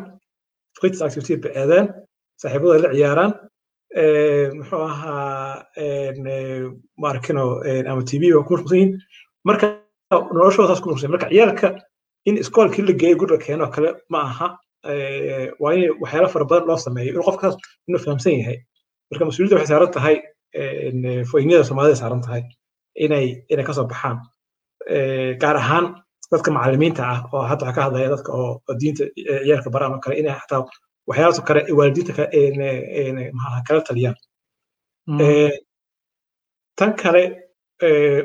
fritids activity bay aadaan saaxiibada la ciyaaraan eh, muxuu ahaa eh, ma arkino en, ama tv ba ku mashquulsan yihiin. Marka noloshooda saas ku mashquulsan marka ciyaalka in iskoolkii la geeyo guriga keeno kale ma aha waa in waxyaalo fara badan loo sameeyo. Inuu qofkaas inuu fahamsan yahay. Marka mas'uuliyadda waxay saaran tahay foynyada soomaalida saaran tahay inay inay ka soo baxaan. Eh, gaar ahaan dadka macallimiinta ah oo hadda waxaa ka hadlaya dadka oo diinta eh, ciyaalka baraan oo kale inay xataa waxyaalahaas kale waalidiinta kala taliyaan. Eh, tan kale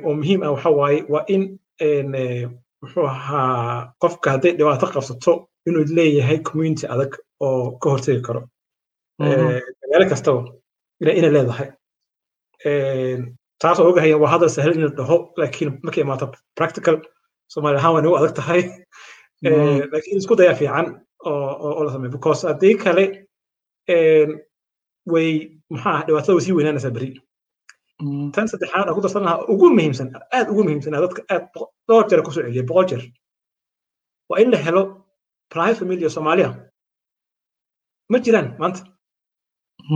oo muhiim ah waxa waaye waa in muxuu ahaa qofka hadday dhibaato qabsato inuu leeyahay community adag oo ka hortegi karo. Eh, magaalo kastaba ina inay leedahay taas oo ogahay waa hadal sahlan in la dhaho laakiin markay imaato practical soomaali ahaan waa nagu adag tahay. Eh, laakiin isku daya fiican oo la sameeyo because haddii kale en, way maxaa dhibaatada way sii weynaanaysaa beri. Tan saddexaad aan ku darsan lahaa ugu muhiimsan aad ugu muhiimsan dadka aad dhowr jeer ku soo celiyay boqol jeer. Waa in la helo private family oo soomaaliya. Ma jiraan maanta.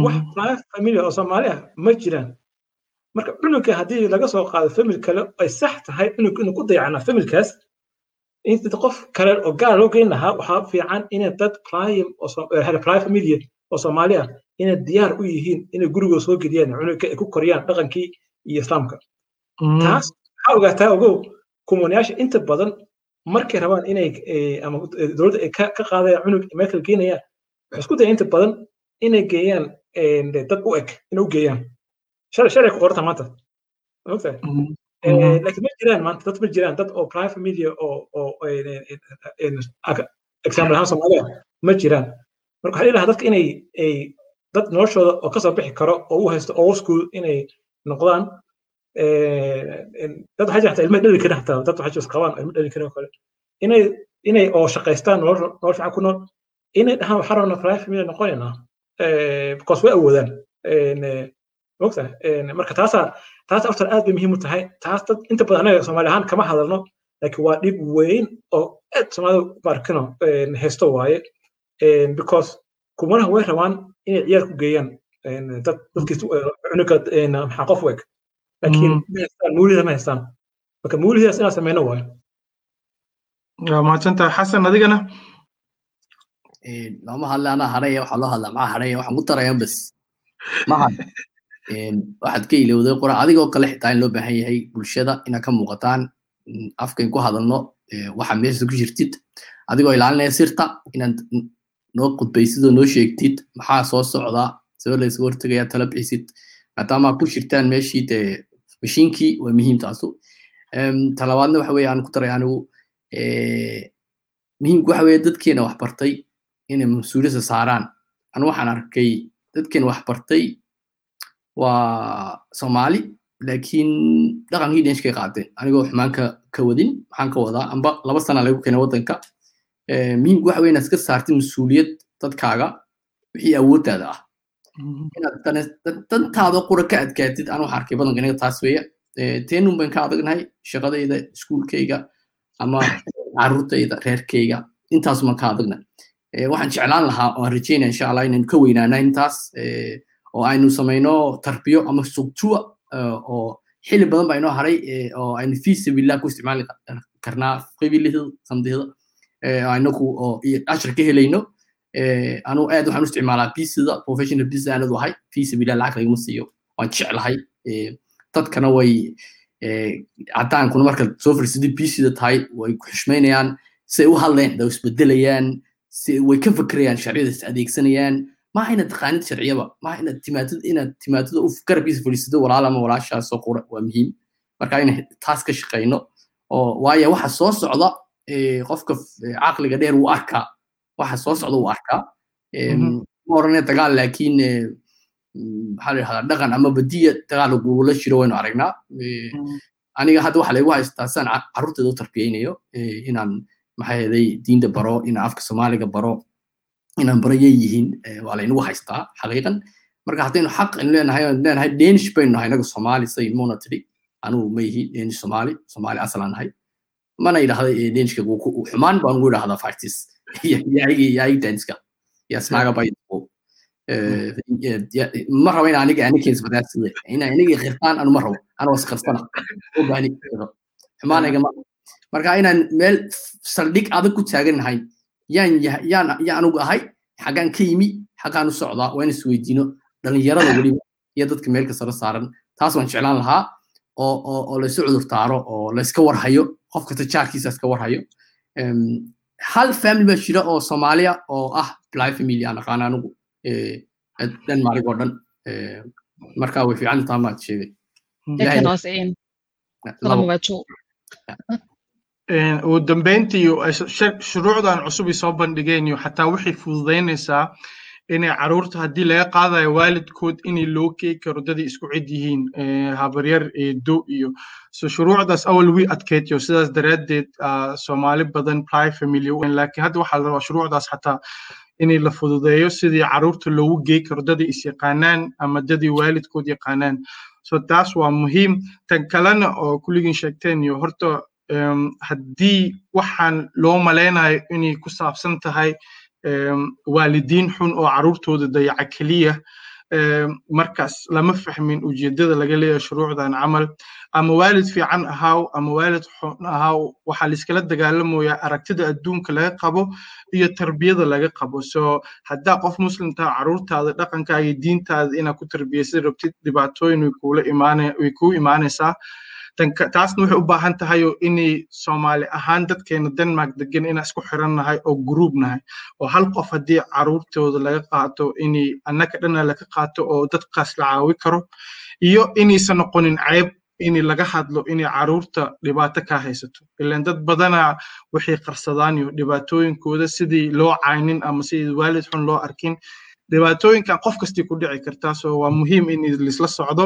Wax private family oo soomaaliya ma jiraan marka cunuga haddii laga soo qaado family kale ay sax tahay cunug inuu ku dayacnaa familkaas inta qof kale oo gaar loo geyn lahaa waxaa fiican inay dad oo Soo- eh, oo soomaaliya inay diyaar u yihiin inay gurigooda soo geliyaan cunuga ay ku koriyaan dhaqankii iyo islaamka. Taas waxaa ogaataa ogow? Kumanayaasha inta badan markay rabaan inay eh, ama dowladda ay ka qaadayaan cunug meel kale geenayaan waxay isku dayaan inta badan inay geeyaan eh, dad u eg inay u geeyaan sharci ku qorata maanta ogtahay Eh, laakiin ma jiraan maanta dad ma jiraan dad oo private family oo oo example ahaan soomaaliya ma jiraan marka waxaa ilaha dadka inay ay dad noloshooda oo ka soo bixi karo oo u haysto old school inay noqdaan dad waxaa jirta ilma dhali karin hataa dad waxaa jirta qabaan ilma dhali karin oo kale inay inay oo shaqaystaan nolol nolol fiican ku nool inay dhahaan waxaa rabna private family noqonaynaa because way awoodaan mogta marka taasaa taas horta aad bay muhiim u tahay. Taas dad inta badan anaga soomaali ahaan kama hadalno laakiin waa dhib weyn oo aad soomaalida markino haysto waaye. Because kumanaha way rabaan inay ciyaar ku geeyaan. Dad dadkiis cunuga maxaa qof weg laakiin haystaan muulida ma haystaan. Marka muulidaas inaan sameyno waayo. Waa xasan adigana? Lama hadla anaa haraya waxaa loo hadlaa maxaa haraya waxaan ku daraya bas mahad [LAUGHS] waxaad ka ilowday qora adigoo kale xitaa in loo baahan yahay bulshada inaad ka muuqataan afkayn ku hadalno waxa meesha ku jirtid. Adigoo ilaalinaya sirta inaad noo qudbaysid oo noo sheegtid maxaa soo socdaa? Sidoo laysaga hortegaya tala bixisid maadaama ku jirtaan meeshii dee mashiinkii waa muhiim taasu. Talabaadna waxa weye aan ku daray anigu muhiimku waxa weye dadkeena wax bartay inay mas'uuliyadda saaraan. Anu waxaan arkay dadkeena wax bartay waa soomaali laakiin dhaqankii dhenshkay qaateen anigoo xumaan ka wadin maxaan ka wadaa amba laba sana lagu keenay waddanka muhiimku waxa inaad iska saartid mas'uuliyad dadkaaga wixii awooddaada ah inaad dantaada qura ka adkaatid anu waxaan arkay badanka inaga taas weeya teenun baan ka adagnahay shaqadayda iskuulkayga ama carruurtayda reerkayga intaasumaan ka adagna waxaan jeclaan lahaa oo aan rajeynaya insha allah inaynu ka weynaana intaas oo aynu samayno tarbiyo ama sugtuwa oo xili badan baa inoo haray oo aynu fi sabiillah ku isticmaali karnaa qabilihda samdihda aynaku oo ashar ka helayno anu aad waxaan u isticmaalaa bisida professional bisa aanadu ahay fi sabiillah lacag lagama siiyo waan jeclahay dadkana way caddaankuna marka soo fariisadii bisida tahay way ku xushmaynayaan say u hadleen da isbedelayaan way ka fakerayaan sharciyada is adeegsanayaan maaha inaad taqaanid sharciyaba maaha inaad timaatid inaad timaatida u garabkiisa fadhiisado walaal ama walaashaasoo qura waa muhiim marka inay taas ka shaqayno oo waayo waxa soo socda qofka caqliga dheer wuu arkaa waxa soo socda wuu arkaa ma oranaya dagaal laakiin maxaa la yidhahdaa dhaqan ama badiya dagaal lagula jiro waynu aragnaa aniga hadda waxa laygu haystaa saan carruurteeda u tarbiyaynayo inaan maxaa yeelay diinta baro inaan afka soomaaliga baro inaan baro yay yihiin waa laynagu haystaa xaqiiqan marka haddaynu xaq leenahay leenahay danish baynu nahay inaga soomaali say tidhi anugu ma yihi danish soomaali soomaali asalaan nahay mana idhahda danishka xumaan baan ugu idhahdaa factis yaigi daniska yasnaga baydo ma rabo in aniga anikiis badaasiye in aniga khirtaan anu ma rabo ana was khirsana ogaani xumaanayga ma marka inaan meel saldhig adag ku taagannahay yaan yaan yaa anugu ahay xaggaan ka yimi xaggaan u socdaa waa in isweydiino dhalinyarada weliba iyo dadka meelka sare saaran. Taas waan jeclaan lahaa oo laysu cudur taaro oo layska warhayo qof kasta jaarkiisa iska warhayo. Hal family baa jira oo soomaaliya oo ah bly family aan aqaan anigu denmark oo dhan marka way fiican tahay maad sheegay [LAUGHS] ugu dambeyntii shuruucdan cusub soo bandhigeen xataa waxay fududaynaysaa inay carruurta haddii laga qaadayo waalidkood inay loo keegi karo dadii isku cid yihiin habaryar eedo iyo so shuruucdaas awal wii adkeydyo sidaas daraaddeed soomaali badan ply family laakiin hadda waxaa la shuruucdaas xataa inay la fududeeyo sidii carruurta loogu geey karo dadii is ama dadii waalidkood yaqaanaan. So taas waa muhiim. Tan kalena oo kulligiin sheegteen iyo horta haddii waxaan loo malaynayo inay ku saabsan tahay waalidiin xun oo caruurtooda dayaca keliya markaas lama fahmin ujeedada laga leeyahay shuruucdan camal. Ama waalid fiican ahaaw ama waalid xun ahaaw waxaa laiskala dagaalamoyaa aragtida adduunka laga qabo iyo tarbiyada laga qabo. So haddaa qof muslim taha caruurtaada dhaqankaaga iyo diintaada inaad ku tarbiyaysid rabtid dhibaatooyin way kuu imaanaysaa taasna waxay u baahan tahay oo inay soomaali ahaan dadkeena denmark degan inaan isku xiran nahay oo gruub nahay oo hal qof haddii caruurtooda laga qaato inay annaka dhana laga qaato oo dadkaas la caawi karo iyo inaysan noqonin ceeb in laga hadlo inay carruurta dhibaato ka haysato. Ilan dad badana waxay qarsadaan iyo dhibaatooyinkooda sidii loo caynin ama sidii waalid xun loo arkin. Dhibaatooyinkan qof kastii ku dhici kartaa so waa muhiim in laisla socdo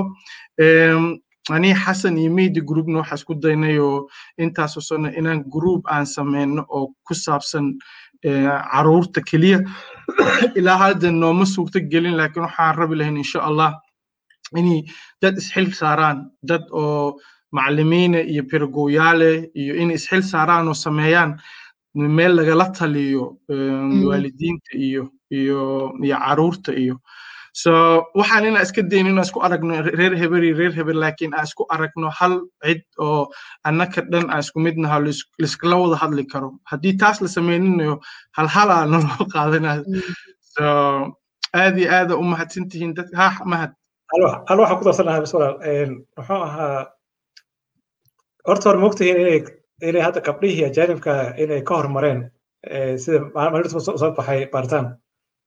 ani xasan iyo media groupna waxaa isku daynay oo intaasoo sano inaan group aan sameyno oo ku saabsan carruurta keliya. Ilaa hadda nooma suurto gelin laakiin waxaan rabi lahayn insha allah inay dad isxil saaraan. Dad oo macalimiina iyo pedagoyaale iyo inay isxil saaraan oo sameeyaan meel lagala taliyo waalidiinta iyo iyo iyo carruurta iyo so waxaan inaan iska dayn inaan isku aragno reer heber iyo reer heber laakiin aan isku aragno hal cid oo annaka dhan aan isku mid naho liskala wada hadli karo haddii taas la sameyninayo hal halaa naloo qaadanayo so aad iyo aada u mahadsan tihiin dadka ha mahad hal waxaan ku darsanahay bis walaal muxuu ahaa horta hor moogtihiin inay hadda gabdhihii ajaanibka inay ka hormareen sida maalinta soo baxay baaritaan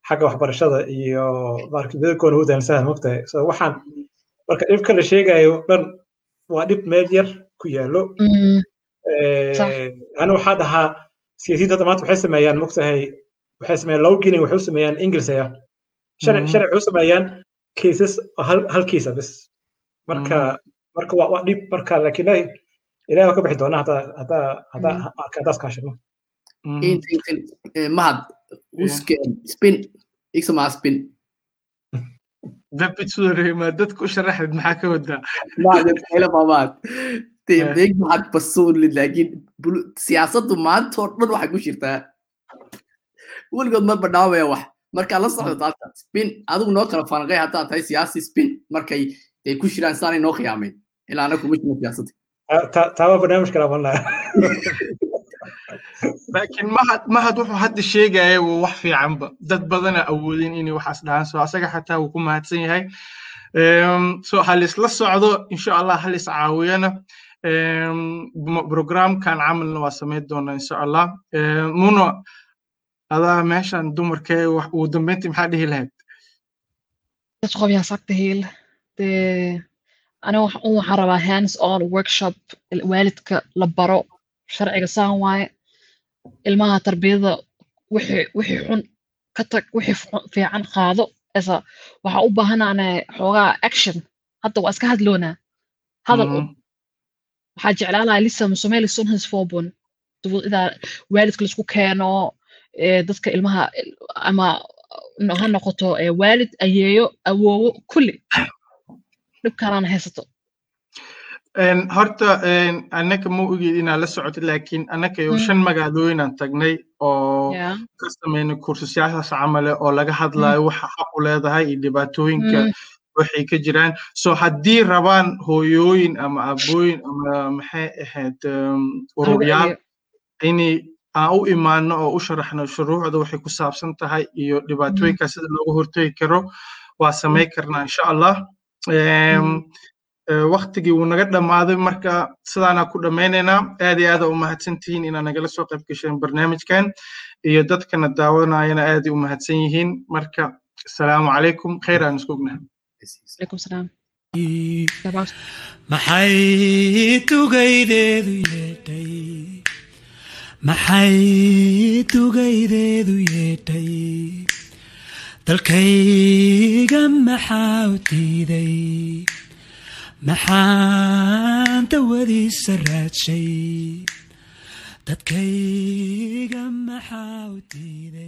xagga waxbarashada iyo midabkoona u daansaha mogtahay so waxaan marka dhibka la sheegayo dhan waa dhib meel yar ku yaallo. Ana waxaa dhahaa siyaasiyiinta hadda maanta waxay sameeyaan mogtahay waxay sameeyaan lowgening waxay u sameeyaan inglisaya sharci sharci waxay u sameeyaan cases hal kiisa bis marka marka waa dhib marka laakiin ilahi waa ka bixi doonaa haddaa haddaa haddaa haddaas kaashino mahad. uskeen spin. Igsamaa spin. Dadku u sharaxdid maxaa ka wadaa maamaad beeg mahad basuuli laakiin siyaasaddu maanta oo dhan waxay ku jirtaa weligood ma badhaamaya wax markaa la socdo taata spin. adigu noo kala falanqay haddaa tahay siyaasi spin. markay ay ku jiraan saanay noo khiyaameen ilaa ana kuma jirno siyaasadda taaba barnaamij kala laakiin mahad mahad wuxuu hadda sheegaya waa wax fiicanba. Dad badana awoodin inay waxaas dhahaan so asaga xataa wuu ku mahadsan yahay. So halisla socdo insha allah halis caawiyana. Programkan camalna waa samayn doonaa insha allah. Muno adaa meeshan dumarkee ugu dambeyntii maxaa dhihi lahayd. Det, aniga waxaan rabaa hands on workshop waalidka la baro sharciga saan waaye ilmaha tarbiyada wixii xun ka tag wixii fiican qaado. Esa waxaa u baahanaane xoogaa action. Hadda waa iska hadloonaa. Hadal un waxaa jeclaan lahaa lisa somali sunhas forbon idaa waalidka la isku keeno dadka ilmaha ama ha noqoto waalid ayeeyo awoowo kulli. Dhibkaanaan haysato horta annaka ma ogeed inaad la socotid laakiin annaka yo shan magaalooyinaan tagnay oo ka samaynay kursusyaashaas camale oo laga hadlayo waxa xaq u leedahay iyo dhibaatooyinka waxay ka jiraan. So haddii rabaan hooyooyin ama abooyin ama maxay ahayd ururyaal inay aan u imaano oo u sharaxno shuruucda waxay ku saabsan tahay iyo dhibaatooyinkaas sida looga hortegi karo waa samayn karnaa insha allah waktigii wuu naga dhammaaday marka sidaanaa ku dhammaynaynaa aad iyo aada u mahadsantihiin inaa nagala soo qayb gasheen barnaamijkan iyo dadkana daawanayana aaday u mahadsan yihiin. Marka asalaamu calaykum khayr aan isku ognahay. Maxay tugaydeedu yeedhay? Maxay tugaydeedu yeedhay? Dalkayga maxaa u diiday maxaan dawadiisa raadshay dadkayga maxaa u diiday